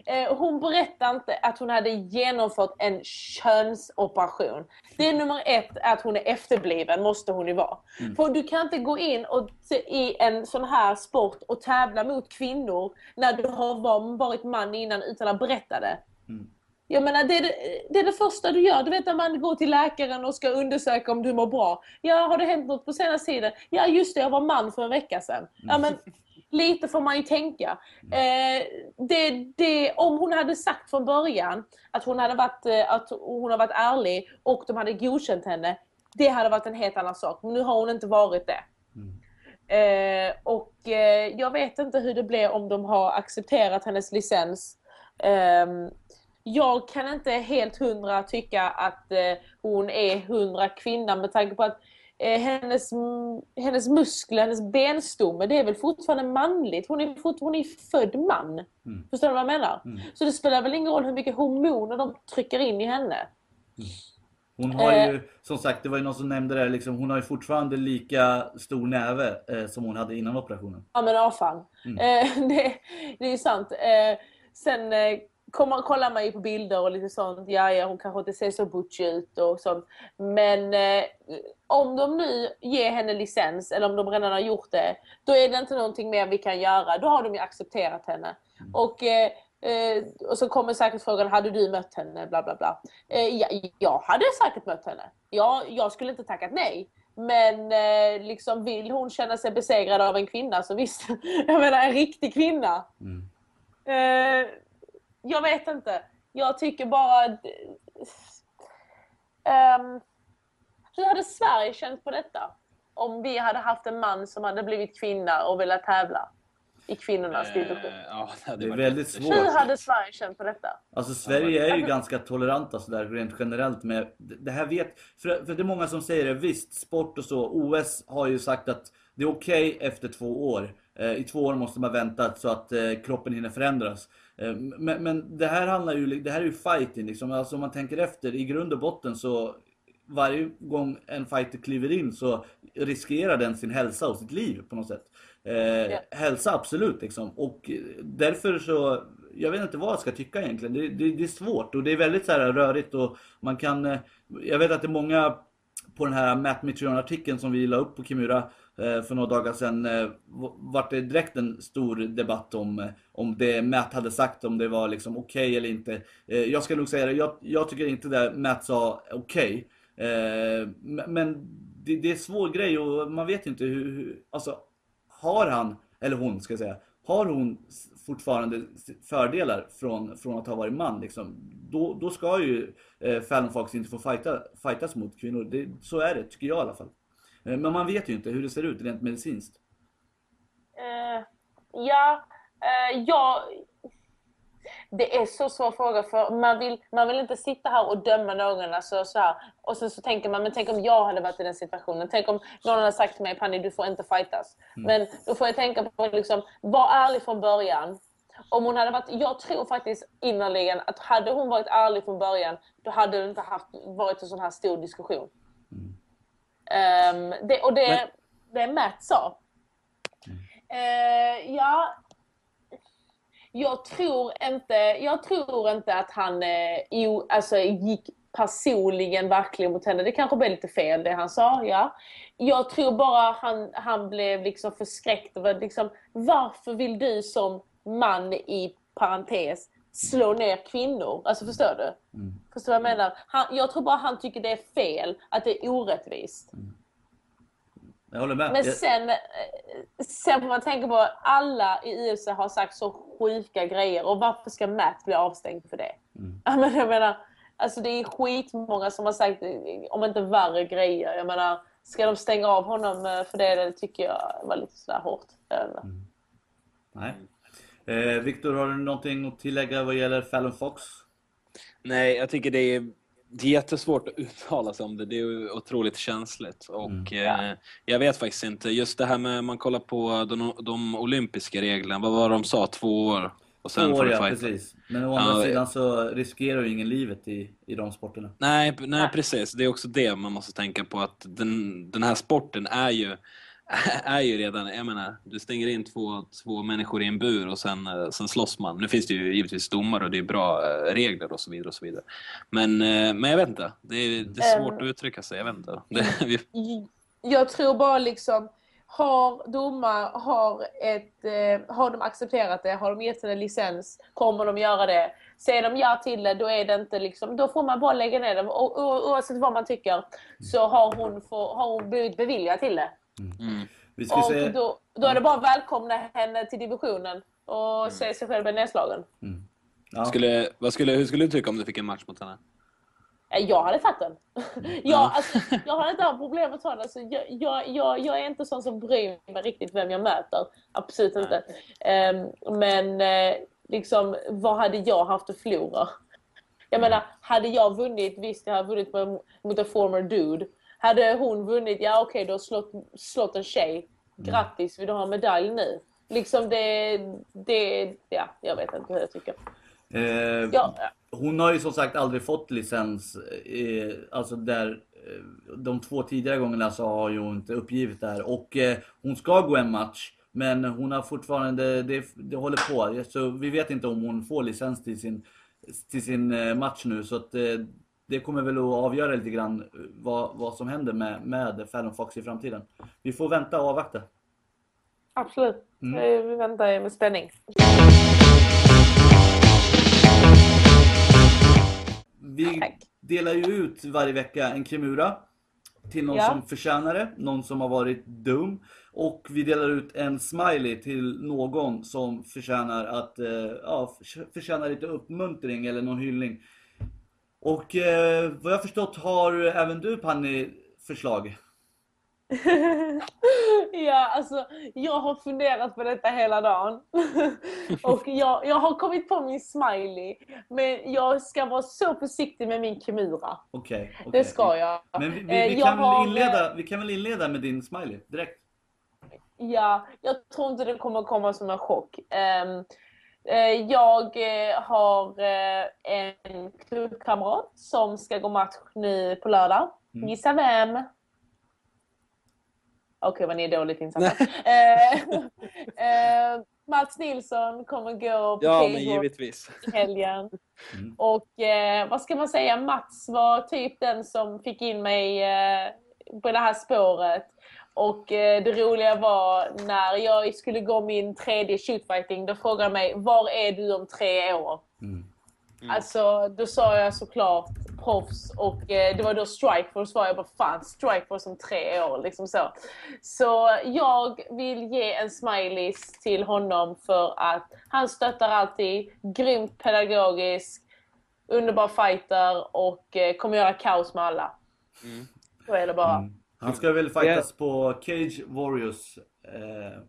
Eh, hon berättade inte att hon hade genomfört en könsoperation. Det är nummer ett, att hon är efterbliven, måste hon ju vara. För du kan inte gå in och i en sån här sport och tävla mot kvinnor när du har var- varit man innan utan att berätta det. Jag menar, det är det, det är det första du gör. Du vet när man går till läkaren och ska undersöka om du mår bra. Ja, har det hänt något på senaste tiden? Ja, just det, jag var man för en vecka sedan. Ja, men lite får man ju tänka. Eh, det, det, om hon hade sagt från början att hon hade varit, eh, att hon har varit ärlig och de hade godkänt henne. Det hade varit en helt annan sak. Men nu har hon inte varit det. Eh, och eh, jag vet inte hur det blir om de har accepterat hennes licens. Ehm, jag kan inte helt hundra tycka att eh, hon är hundra kvinna med tanke på att eh, hennes, hennes muskler, hennes benstomme, det är väl fortfarande manligt. Hon är, fort, hon är född man. Förstår du vad jag menar? Så det spelar väl ingen roll hur mycket hormoner de trycker in i henne. hon har Eh. ju, som sagt, det var ju någon som nämnde det, liksom, hon har ju fortfarande lika stor näve eh, som hon hade innan operationen. Ja men ja fan. Eh, (laughs) det, det är ju sant. Eh, sen eh, kommer, kollar man ju på bilder och lite sånt. Ja, ja hon kanske inte ser så butch ut och sånt. Men eh, om de nu ger henne licens, eller om de redan har gjort det, då är det inte någonting mer vi kan göra. Då har de ju accepterat henne. Och, eh, eh, och så kommer säkert frågan, hade du mött henne? Bla bla bla. Eh, ja, jag hade säkert mött henne. Jag, jag skulle inte tackat nej. Men eh, liksom vill hon känna sig besegrad av en kvinna så visst. (laughs) Jag menar en riktig kvinna. Eh, jag vet inte. Jag tycker bara... Ehm, hur hade Sverige känt på detta? Om vi hade haft en man som hade blivit kvinna och velat tävla i kvinnornas division. Eh, ja, det, Det är väldigt svårt. Hur hade Sverige känt på detta? Alltså Sverige är ju ganska toleranta sådär rent generellt med det här vet, för, för det är många som säger det, visst sport och så, OS har ju sagt att det är okej efter två år. Eh, I två år måste man vänta så att eh, kroppen hinner förändras. Eh, men, men det här handlar ju, det här är ju fighting liksom, alltså om man tänker efter, i grund och botten så varje gång en fighter kliver in så riskerar den sin hälsa och sitt liv på något sätt. Eh, Hälsa absolut liksom. Och eh, därför så, jag vet inte vad jag ska tycka egentligen. Det, det, det är svårt och det är väldigt så här rörigt och man kan, eh, jag vet att det är många på den här Matt Mitrione-artikeln som vi la upp på Kimura Eh, för några dagar sedan eh, vart det direkt en stor debatt om, eh, om det Matt hade sagt, om det var liksom okej eller inte. Jag ska nog säga det, jag, jag tycker inte det Matt sa okej. Okay. men det, det är en svår grej och man vet inte hur, hur alltså har han, eller hon ska jag säga, har hon fortfarande fördelar från, från att ha varit man liksom, då, då ska ju eh, Fallon Fox inte få fighta, fightas mot kvinnor. Det, så är det, tycker jag i alla fall. Eh, men man vet ju inte hur det ser ut rent medicinskt. Eh, ja, eh, jag... Det är så svår fråga för man vill, man vill inte sitta här och döma någon. Alltså, så här. Och sen så tänker man, men tänk om jag hade varit i den situationen. Tänk om någon hade sagt till mig, Panny du får inte fightas. Men då får jag tänka på liksom, var ärlig från början. Om hon hade varit, jag tror faktiskt innerligen att hade hon varit ärlig från början, då hade det inte haft, varit en sån här stor diskussion. Ehm, det, och det, det Matt sa. Eh, ja, jag tror inte, jag tror inte att han eh, alltså, gick personligen verkligen mot henne. Det kanske blev lite fel det han sa, ja. Jag tror bara han, han blev liksom förskräckt över liksom, varför vill du som man i parentes slå ner kvinnor? Alltså förstår du? Förstår du vad jag menar? Han, jag tror bara han tycker det är fel, att det är orättvist. Jag håller med. Men sen, eh, sen får man tänka på alla i USA har sagt så sjuka grejer och varför ska Matt bli avstängd för det? Mm. Men jag menar, Alltså det är skitmånga som har sagt, om inte värre grejer. Jag menar, ska de stänga av honom eh, för det, det tycker jag var lite sådär hårt. Inte. Nej. Eh, Viktor, har du någonting att tillägga vad gäller Fallon Fox? Nej, jag tycker det är, det är jättesvårt att uttala sig om det. Det är otroligt känsligt. Och eh, jag vet faktiskt inte. Just det här med, man kollar på de, de olympiska reglerna. Vad var de sa? Två år? Och sen Två år, ja, precis. Men å andra Ja, sidan så riskerar ju ingen livet i, i de sporterna. Nej, nej, precis. Det är också det man måste tänka på. Att den, den här sporten är ju, (laughs) är ju redan... Jag menar, du stänger in två, två människor i en bur och sen, eh, sen slåss man. Nu finns det ju givetvis domare och det är bra eh, regler och så vidare. och så vidare. Men, eh, men jag vet inte. Det är, det är svårt Ehm. att uttrycka sig. Jag vet inte. (laughs) Jag tror bara liksom, har domar, har, ett, har de accepterat det, har de gett en licens, kommer de göra det. Säger de ja till det, då är det inte liksom, då får man bara lägga ner det. O, oavsett vad man tycker så har hon, få, har hon blivit beviljad till det. Mm. Vi ska Och se... då, då är det bara att välkomna henne till divisionen och se sig själv nedslagen. Ja. skulle, vad skulle, hur skulle du tycka om du fick en match mot henne? Jag hade tagit den. Ja. jag, alltså, jag har inte haft problem ta den. Alltså, jag, jag, jag, jag är inte sån som bryr mig riktigt vem jag möter. Absolut inte. Ehm, men eh, liksom, vad hade jag haft att förlora? Jag menar, hade jag vunnit, visst jag hade vunnit mot en former dude. Hade hon vunnit, ja okej du har slått, slått en tjej. Grattis, vill du ha medalj nu? Liksom det, det, ja, jag vet inte hur jag tycker. Eh, Ja, Hon har ju som sagt aldrig fått licens. Eh, alltså där, eh, de två tidigare gångerna så har ju hon inte uppgivit det här. Och eh, hon ska gå en match. Men hon har fortfarande, det, det håller på. Så vi vet inte om hon får licens till sin, till sin eh, match nu. Så att, eh, det kommer väl att avgöra lite grann eh, vad, vad som händer med, med Fallon Fox i framtiden. Vi får vänta och avvakta. absolut. Eh, Vi väntar med spänning. Vi Tack. delar ju ut varje vecka en Kimura till någon Ja. som förtjänar det, någon som har varit dum. Och vi delar ut en smiley till någon som förtjänar att, eh, ja, för- förtjänar lite uppmuntring eller någon hyllning. Och eh, vad jag förstått har även du Panni förslag. (laughs) ja, alltså jag har funderat på detta hela dagen. (laughs) och jag, jag har kommit på min smiley. Men jag ska vara så försiktig med min Kimura. Okej. okej. Det ska jag. Men vi, vi, Eh, vi, jag kan har, väl inleda, vi kan väl inleda med din smiley direkt? Ja, jag tror inte det kommer komma som en chock. Eh, jag eh, har eh, en klubbkamrat som ska gå match nu på lördag. Mm. Gissa vem? Okej, vad ni är dåligt insatta. (laughs) Eh, eh, Mats Nilsson kommer gå på Ja, men givetvis. i helgen. (laughs) Mm. Och eh, vad ska man säga, Mats var typ den som fick in mig eh, på det här spåret. Och eh, det roliga var när jag skulle gå min tredje shootfighting, då frågade han mig var är du om tre år? Mm. Alltså, då sa jag såklart proffs och eh, det var då Strikeforce var jag bara fan Strikeforce om tre år liksom så. Så jag vill ge en smileys till honom för att han stöttar alltid, grymt pedagogisk, underbar fighter och eh, kommer göra kaos med alla. Mm. Så är det bara. Mm. Han ska väl fightas på Cage Warriors. Eh,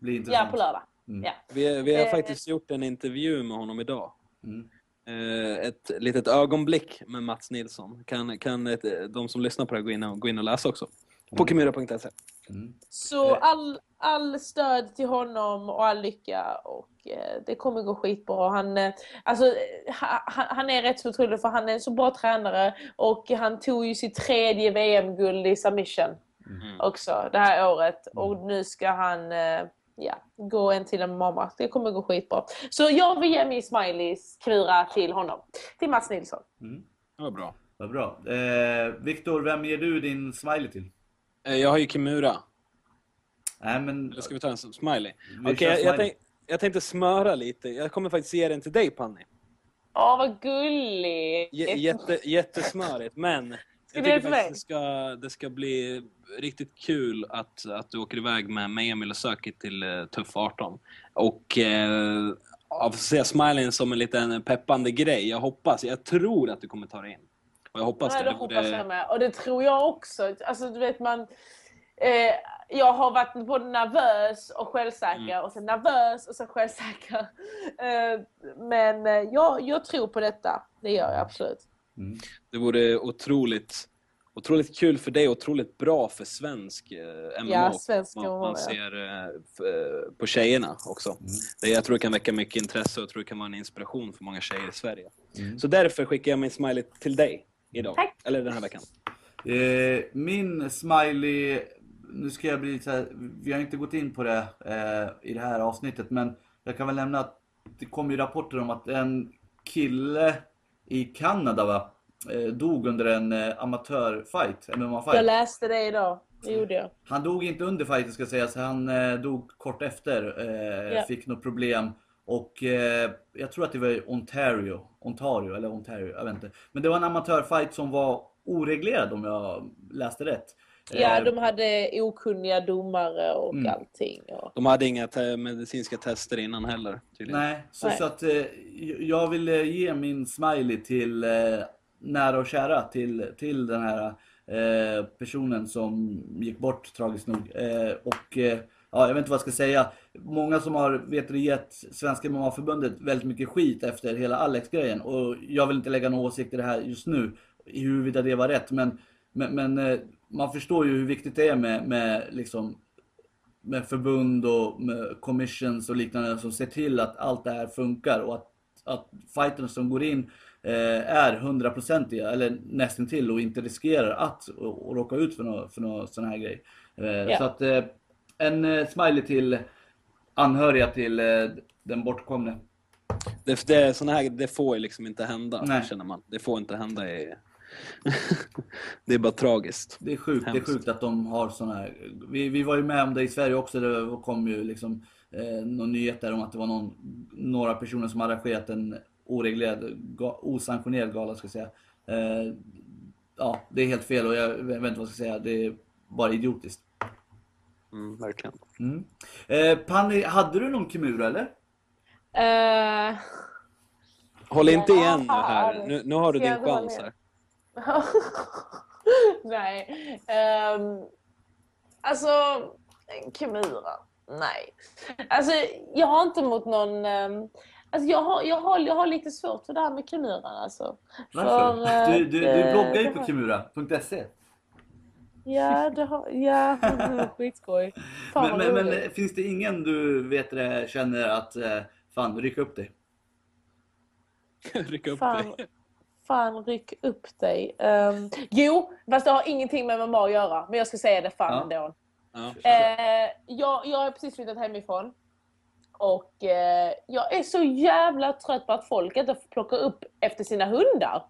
blir Ja, intressant. på lördag. Mm. Ja. Vi, vi har Eh. faktiskt gjort en intervju med honom idag. Mm. Eh, Ett litet ögonblick med Mats Nilsson. Kan, kan ett, de som lyssnar på det gå in och, gå in och läsa också. På kimura.se. Mm. Så all, all stöd till honom och all lycka och eh, det kommer gå skitbra. Han, eh, alltså, eh, ha- han, är rätt så otrolig för han är en så bra tränare och han tog ju sitt tredje VM-guld i submission Mm. också det här året och nu ska han eh, ja, gå en till en mamma. Det kommer gå skitbra. Så jag vill ge min smileys kvira till honom. Till Mats Nilsson. Mm. Det var bra. Vad bra. Eh, Viktor, vem ger du din smiley till? Eh, Jag har ju Kimura. Nej men... Eller ska vi ta en smiley? Okej, kör jag, jag, tänk, jag tänkte smöra lite. Jag kommer faktiskt ge den till dig Panni. Åh, vad gulligt! J- jätte, jättesmörigt, men jag tycker faktiskt det ska, det ska bli riktigt kul att, att du åker iväg med, med Emil och Söki till eh, Tuff 18. Och eh, ja, får se smileyn som en liten peppande grej. Jag hoppas, jag tror att du kommer ta dig in. Och jag hoppas Nej, det. det hoppas jag med. Och det tror jag också. Alltså, du vet, man, eh, jag har varit både nervös och självsäker Mm. och sen nervös och sen självsäker. (laughs) Eh, men eh, jag, jag tror på detta. Det gör jag absolut. Det vore otroligt, otroligt kul för dig, otroligt bra för svensk eh, MMA. Ja, svensk man, man ser eh, eh, på tjejerna också. Det, jag tror det kan väcka mycket intresse och jag tror det kan vara en inspiration för många tjejer i Sverige. Så därför skickar jag min smiley till dig idag. Tack. Eller den här veckan. Eh, min smiley, nu ska jag bli lite så här, vi har inte gått in på det eh, i det här avsnittet men jag kan väl nämna att det kom ju rapporter om att en kille i Kanada va, eh, dog under en eh, amatörfight, Jag MMA-fight. läste det idag. Det gjorde jag. Han dog inte under fighten ska sägas, han eh, dog kort efter, eh, Ja. fick något problem. Och eh, jag tror att det var Ontario, Ontario eller Ontario, jag vet inte. Men det var en amatörfight som var oreglerad om jag läste rätt. Ja, Eh, de hade okunniga domare och Mm. allting. Och... De hade inga te- medicinska tester innan heller. Tydligen. Nej, så, Nej. så att eh, jag vill eh, ge min smiley till eh, nära och kära till, till den här eh, personen som gick bort tragiskt nog. Eh, och eh, ja, jag vet inte vad jag ska säga. Många som har vet du, gett Svenska MMA-förbundet väldigt mycket skit efter hela Alex-grejen. Och jag vill inte lägga någon åsikt i det här just nu, i huruvida det var rätt. Men, men, men eh, man förstår ju hur viktigt det är med, med liksom med förbund och med commissions och liknande som ser till att allt det här funkar och att, att fighterna som går in eh, är hundraprocentiga eller nästintill och inte riskerar att och, och råka ut för någon för nå sån här grej. Ja. Så att eh, en eh, smiley till anhöriga till eh, den bortkomne. Det, det, såna här, det får ju liksom inte hända, Nej. känner man. Det får inte hända i... (laughs) det är bara tragiskt. Det är sjukt, det är sjukt att de har såna här. Vi, vi var ju med om det i Sverige också. Det kom ju liksom eh, någon nyhet där om att det var någon, några personer som arrangerat en oreglerad, ga, osanktionerad gala ska jag säga. Eh, ja, det är helt fel och jag vet inte vad jag ska säga. Det är bara idiotiskt. Mm, verkligen. Mm. Eh, Panni, hade du någon Kimura eller? Eh, Håll inte Ja, igen nu här. Nu, nu har du din chans här. (laughs) Nej. Um, alltså, Kimura. Nej. Alltså, jag har inte mot någon... ehm, alltså, jag har, jag, har, jag har lite svårt för det här med Kimuran alltså. Varför? För, eh, du, du, du bloggar ju det på kimura.se. Ja, (laughs) det har... Ja, (laughs) skitskoj. Fan Men, men, men finns det ingen du vet det, känner att eh, fan, ryck upp dig? (laughs) Rycka upp Fan, dig. fan ryck upp dig. Um, jo, fast det har ingenting med MMA att göra. Men jag ska säga det fan Ja. ändå. Ja. Eh, jag, jag har precis flyttat hemifrån. Och eh, jag är så jävla trött på att folk inte får plocka upp efter sina hundar.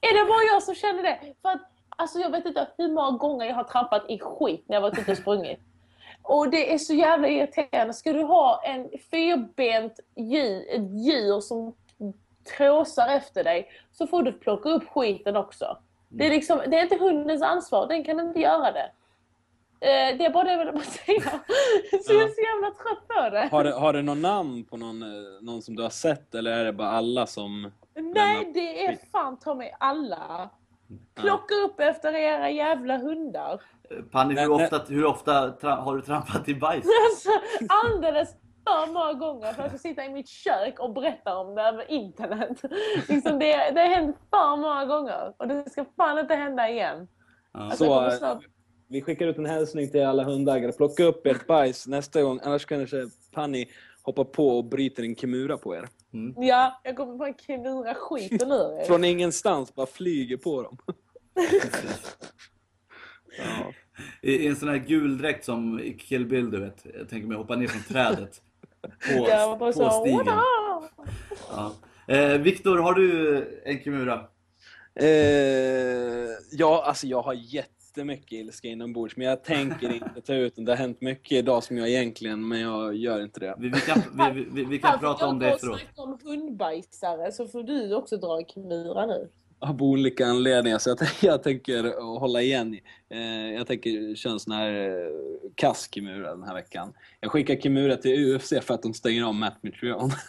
är det bara jag som känner det? För att, alltså jag vet inte hur många gånger jag har trampat i skit när jag varit ute och sprungit. Och det är så jävla irriterande. Ska du ha en fyrbent djur, ett djur som tråsar efter dig så får du plocka upp skiten också. Det är, liksom, det är inte hundens ansvar, den kan inte göra det. Eh, det är bara det jag ville säga. (laughs) Så jag är så jävla trött på det. Har, du- har du någon namn på någon, eh, någon som du har sett eller är det bara alla som... Nej, det är fan ta mig alla. Plocka upp efter era jävla hundar. Eh, Panni, hur ofta, hur ofta har du trampat i bajs? (laughs) Alltså, alldeles för många gånger för att jag ska sitta i mitt kök och berätta om det över internet. (laughs) Liksom det, det har hänt för många gånger och det ska fan inte hända igen. Alltså, Så, snart... Vi skickar ut en hälsning till alla hundägare. Plocka upp ert bajs nästa gång, annars kanske Panni hoppar på och bryter en kimura på er. Ja, jag kommer bara knura skiten ur er. Från ingenstans bara flyger på dem. (laughs) ja. I, I en sån här gul dräkt som i Kill Bill, du vet. Jag tänker mig hoppa ner från trädet. På, bara på så... stigen. Ja. Eh, Viktor, har du en Kimura? Eh, ja, alltså jag har jättemycket ilska inombords, men jag tänker inte ta ut den. Det har hänt mycket idag som jag egentligen, men jag gör inte det. Vi, vi kan, vi, vi, vi kan Här prata om det jag efteråt. snacka om hundbajsare så får du också dra en Kimura nu. Av olika anledningar. Så jag, jag tänker hålla igen. Eh, jag tänker köra en sån här eh, kass Kimura den här veckan. Jag skickar Kimura till UFC för att de stänger av Matt Mitrione. (laughs)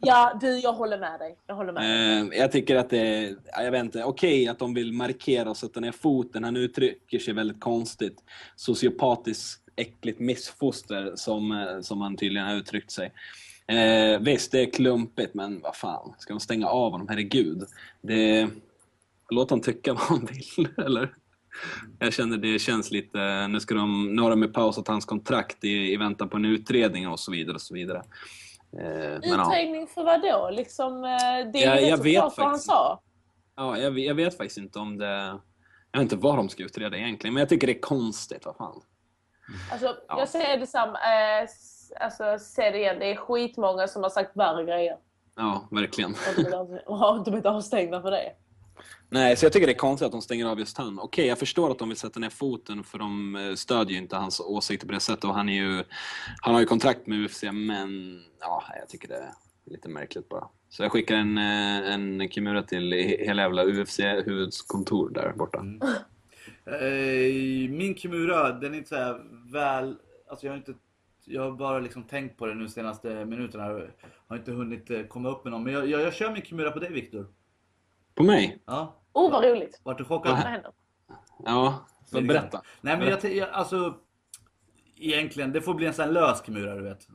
Ja, du, jag håller med dig. Jag håller med dig. Eh, jag tycker att det är, ja, jag vet inte, okej att de vill markera och sätta ner foten. Han uttrycker sig väldigt konstigt. Sociopatiskt, äckligt missfoster som, som han tydligen har uttryckt sig. Eh, visst, det är klumpigt, men vad fan, ska de stänga av honom? Herregud. Det, låt dem tycka (laughs) vad de vill, eller? Jag känner det känns lite, nu, ska de, nu har de pausat hans kontrakt i, i väntan på en utredning och så vidare. Och så vidare. Eh, men ja. Utredning för vad då? Liksom, eh, det är Ja, jag vet klart vad han faktiskt sa. Ja, jag, vet- jag vet faktiskt inte om det... Jag vet inte vad de ska utreda egentligen, men jag tycker det är konstigt. Vad fan. Alltså, Ja. Jag säger detsamma. Eh, alltså, säg det igen. Det är skitmånga som har sagt värre grejer. Ja, verkligen. Och de är- (laughs) och har inte blivit avstängda för det. Nej, så jag tycker det är konstigt att de stänger av just han. Okej, jag förstår att de vill sätta ner foten för de eh, stödjer ju inte hans åsikter på det sättet och han är ju... Han har ju kontrakt med UFC, men ja, jag tycker det är lite märkligt bara. Så jag skickar en, eh, en Kimura till he- hela jävla UFC-huvudkontor där borta. Eh, min Kimura, den är inte så här väl... Alltså jag har inte... Jag har bara liksom tänkt på det nu senaste minuterna. Jag har inte hunnit eh, komma upp med någon. Men jag, jag, jag kör min Kimura på dig Viktor. På mig? Ja, Oh, vad roligt. vart du chockad? Vad händer? Ja, så berätta. Nej men jag, jag alltså... Egentligen, det får bli en sån här lös Kimura du vet.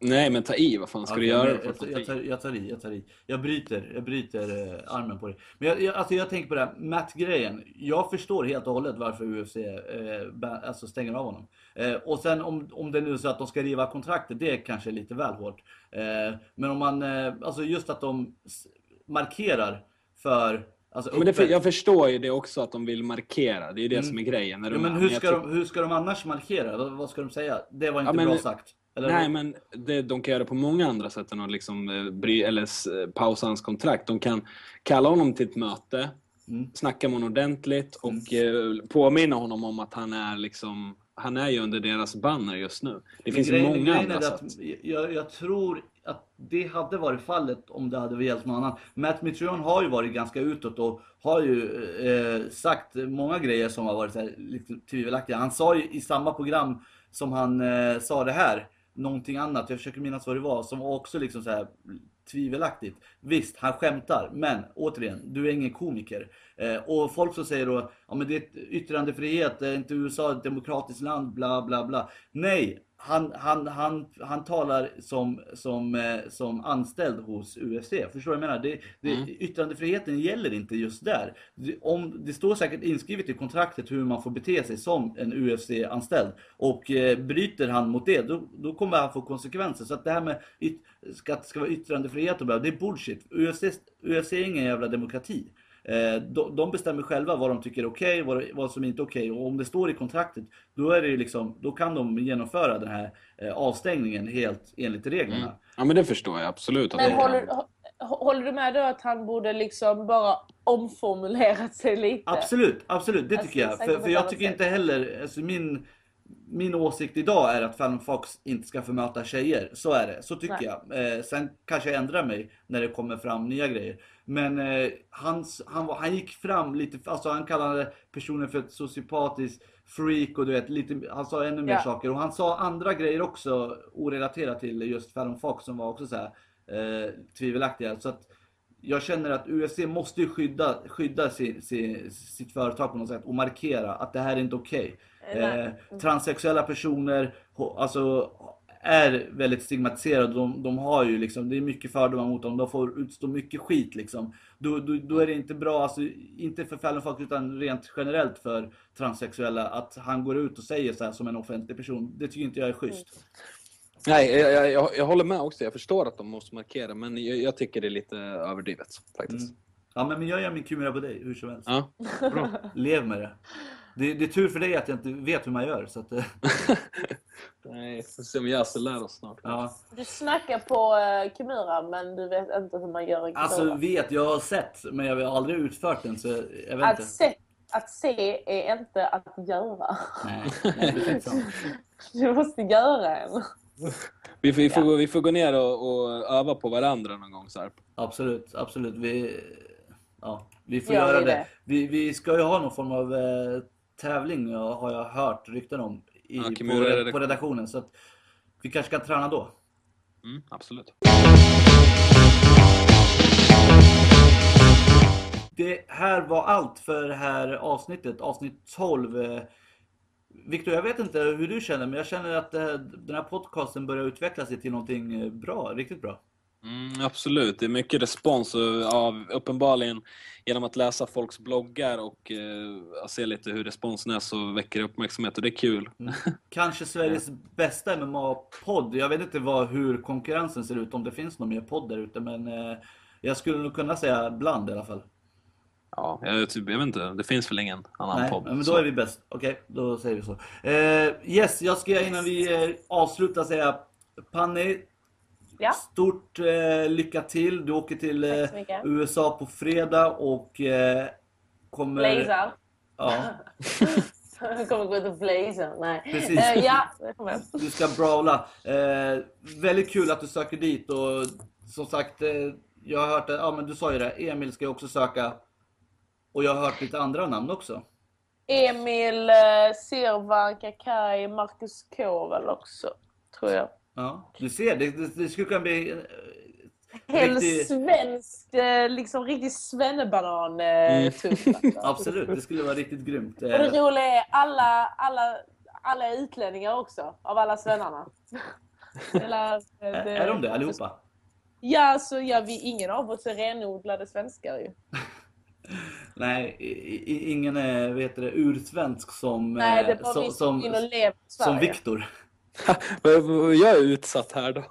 Nej, men ta i. Vad fan ska Okej, du göra? jag, jag, i? tar, jag tar i, jag tar i. Jag bryter, jag bryter eh, armen på dig. Men jag, jag, alltså jag tänker på det här Matt-grejen. Jag förstår helt och hållet varför UFC eh, alltså stänger av honom. Eh, och sen om, om det nu är så att de ska riva kontraktet, det är kanske lite väl hårt. Eh, men om man, eh, alltså just att de markerar för, alltså Men det, jag förstår ju det också att de vill markera. Det är ju det som är grejen. När Mm. ja, men hur jag ska, de, hur ska de annars markera? Vad, vad ska de säga? Det var inte Ja, men- bra sagt. Eller? Nej, men det, de kan göra det på många andra sätt än att liksom, eh, bry, eller eh, pausa hans kontrakt. De kan kalla honom till ett möte, Mm. snacka med honom ordentligt och eh, påminna honom om att han är liksom han är ju under deras banner just nu. Det finns grejen- många grejen andra sätt. jag, jag tror att det hade varit fallet om det hade gällt någon annan. Matt Mitrione har ju varit ganska utåt och har ju eh, sagt många grejer som har varit här, lite tvivelaktiga. Han sa ju i samma program som han eh, sa det här, någonting annat, jag försöker minnas vad det var, som var också liksom så här tvivelaktigt. Visst, han skämtar, men återigen, du är ingen komiker. Eh, och folk som säger då, ja men det är yttrandefrihet, är inte USA ett demokratiskt land, bla bla bla. Nej, han, han, han, han talar som, som, eh, som anställd hos UFC. Förstår du vad jag menar? Det, det, Mm. Yttrandefriheten gäller inte just där. Det, om, det står säkert inskrivet i kontraktet hur man får bete sig som en UFC-anställd. Och eh, bryter han mot det, då, då kommer han få konsekvenser. Så att det här med yt, ska, att det ska vara yttrandefrihet och bla, det är bullshit. UFC, UFC är ingen jävla demokrati. Eh, de, bestämmer själva vad de tycker är okej, vad, vad som inte är okej. Och om det står i kontraktet, då, är det liksom, då kan de genomföra den här eh, avstängningen helt enligt reglerna. Mm. Ja, men det förstår jag absolut. Att Men håller, hå- håller du med då att han borde liksom bara omformulerat (laughs) sig lite? Absolut, absolut, det Alltså, tycker jag. För, för jag tycker sätt. inte heller, alltså min, min åsikt idag är att Fallon Fox inte ska få möta tjejer. Så är det, så tycker Nej. jag. Eh, sen kanske jag ändrar mig när det kommer fram nya grejer. Men eh, hans, han, var- han gick fram lite, alltså han kallade personen för ett sociopatiskt freak och du vet, lite, han sa ännu mer Ja. saker. Och han sa andra grejer också orelaterat till just Fallon Fox som var också så här, eh, tvivelaktiga. Så att jag känner att UFC måste skydda, skydda sin, sin, sitt företag på något sätt och markera att det här är inte okej. Nej. Eh, transsexuella personer alltså, är väldigt stigmatiserade. De, de har ju liksom, det är mycket fördomar mot dem. De får utstå mycket skit liksom. Då, då, då är det inte bra, alltså, inte för Fallon utan rent generellt för transsexuella att han går ut och säger så här som en offentlig person. Det tycker inte jag är schysst. Nej, jag, jag, jag, jag håller med också. Jag förstår att de måste markera, men jag, tycker det är lite överdrivet faktiskt. Mm. Ja men, men jag gör min kumera på dig hur som helst. Ja, bra. Lev med det. det. Det är tur för dig att jag inte vet hur man gör. Så att, eh, (laughs) Nej, se om Yasse lär oss snart. ja. Du snackar på uh, Kimura men du vet inte hur man gör en Kimura. Alltså vet, jag har sett men jag har aldrig utfört den så jag vet att, inte. se, att se är inte att göra. Nej, (laughs) nej. Du måste göra en. Vi, får- vi, får, gå- vi får gå ner och, och öva på varandra någon gång. Så här. Absolut, absolut. Vi, ja, vi får Ja, göra det det. det. Vi, vi ska ju ha någon form av eh, tävling ja, har jag hört rykten om i, Ja, på, på redaktionen. Så att vi kanske kan träna då. Mm, absolut. Det här var allt för det här avsnittet, avsnitt 12. Eh, Viktor, jag vet inte hur du känner, men jag känner att den här podcasten börjar utveckla sig till någonting bra, riktigt bra. Mm, absolut, det är mycket respons av, uppenbarligen genom att läsa folks bloggar och eh, se lite hur responsen är så väcker det uppmärksamhet och det är kul. (laughs) Kanske Sveriges bästa MMA-podd. Jag vet inte vad, hur konkurrensen ser ut, om det finns någon mer podd där ute, men eh, jag skulle nog kunna säga bland i alla fall. Ja, jag, typ, jag vet inte, det finns väl ingen annan Nej, podd. men då så. är vi bäst. Okej, då säger vi så. Eh, yes, jag ska innan vi eh, avslutar säga Panni, Ja. stort eh, lycka till. Du åker till eh. USA på fredag och eh, kommer... Blazar. Ja, (laughs) Jag kommer gå ut och blaza. Nej. Precis. Eh, ja, du ska brawla. Eh, väldigt kul att du söker dit och som sagt, eh, jag har hört det, ja men du sa ju det, Emil ska ju också söka. Och jag har hört lite andra namn också. Emil, eh, Sirvan, Kakai, Marcus K väl också. Tror jag. Ja, du ser, det, det, det skulle kunna bli eh, Helt Riktig- svensk, eh, liksom riktig svennebanan Mm. eh, tuff. (laughs) Absolut, det skulle vara riktigt grymt. Och det roliga är alla, alla, alla är utlänningar också, av alla svennarna. (laughs) Eller, eh, är, de det allihopa? Ja, så ja, vi, ingen av oss är renodlade svenskar ju. (laughs) Nej, i, i, ingen är vet det, ursvensk som, Nej, det som, vi som som. Viktor. (laughs) Jag är utsatt här då.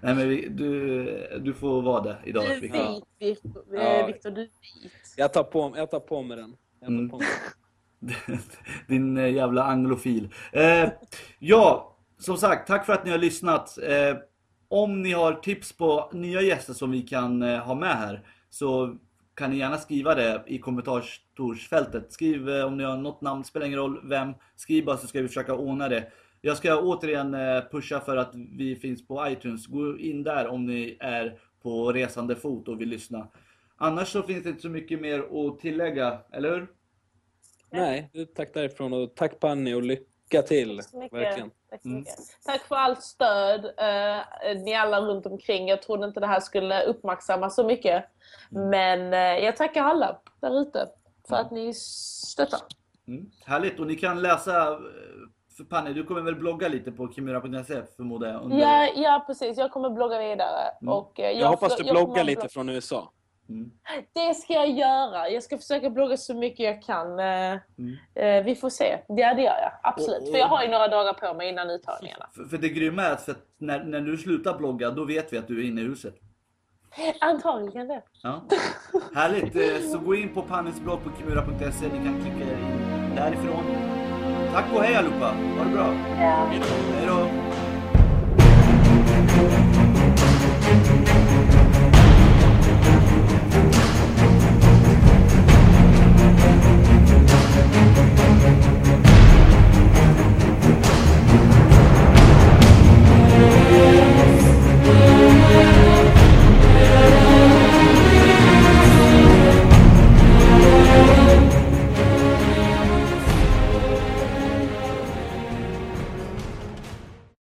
Nej men vi, du, du får vara det idag Du är vit, Viktor. Ja. Eh, Viktor, du är vit. Jag tar på, jag tar på mig den. Jag tar Mm. på mig. (laughs) Din eh, jävla anglofil. Eh, ja, som sagt, tack för att ni har lyssnat. Eh, om ni har tips på nya gäster som vi kan eh, ha med här så kan ni gärna skriva det i kommentarsfältet. Skriv eh, om ni har något namn, spelar ingen roll vem. Skriv bara så ska vi försöka ordna det. Jag ska återigen eh, pusha för att vi finns på iTunes. Gå in där om ni är på resande fot och vill lyssna. Annars så finns det inte så mycket mer att tillägga, eller hur? Nej, tack därifrån och tack Panni och lycka till. Tack så mycket. Verkligen. Tack, så Mm. mycket. Tack för allt stöd, eh, ni alla runt omkring. Jag trodde inte det här skulle uppmärksammas så mycket. Mm. Men eh, jag tackar alla där ute för att ni stöttar. Mm. Härligt, och ni kan läsa, för Panne, du kommer väl blogga lite på kimura.se förmodar jag? Under... Ja, ja, precis. Jag kommer blogga vidare. Mm. Och, eh, Jag hoppas du jag bloggar kommer lite blogga- från USA. Mm. Det ska jag göra. Jag ska försöka blogga så mycket jag kan. Eh, Mm. eh, vi får se. Ja, det gör jag. Absolut. Och- och- För jag har ju några dagar på mig innan uttagningarna. För, för det grymma är att, för att när, när du slutar blogga, då vet vi att du är inne i huset. Antagligen det. Ja. Härligt, eh, så gå in på Pannes blogg på kimura.se, ni kan klicka er in därifrån. Tack och hej allihopa, ha det bra! Ja. Hej då!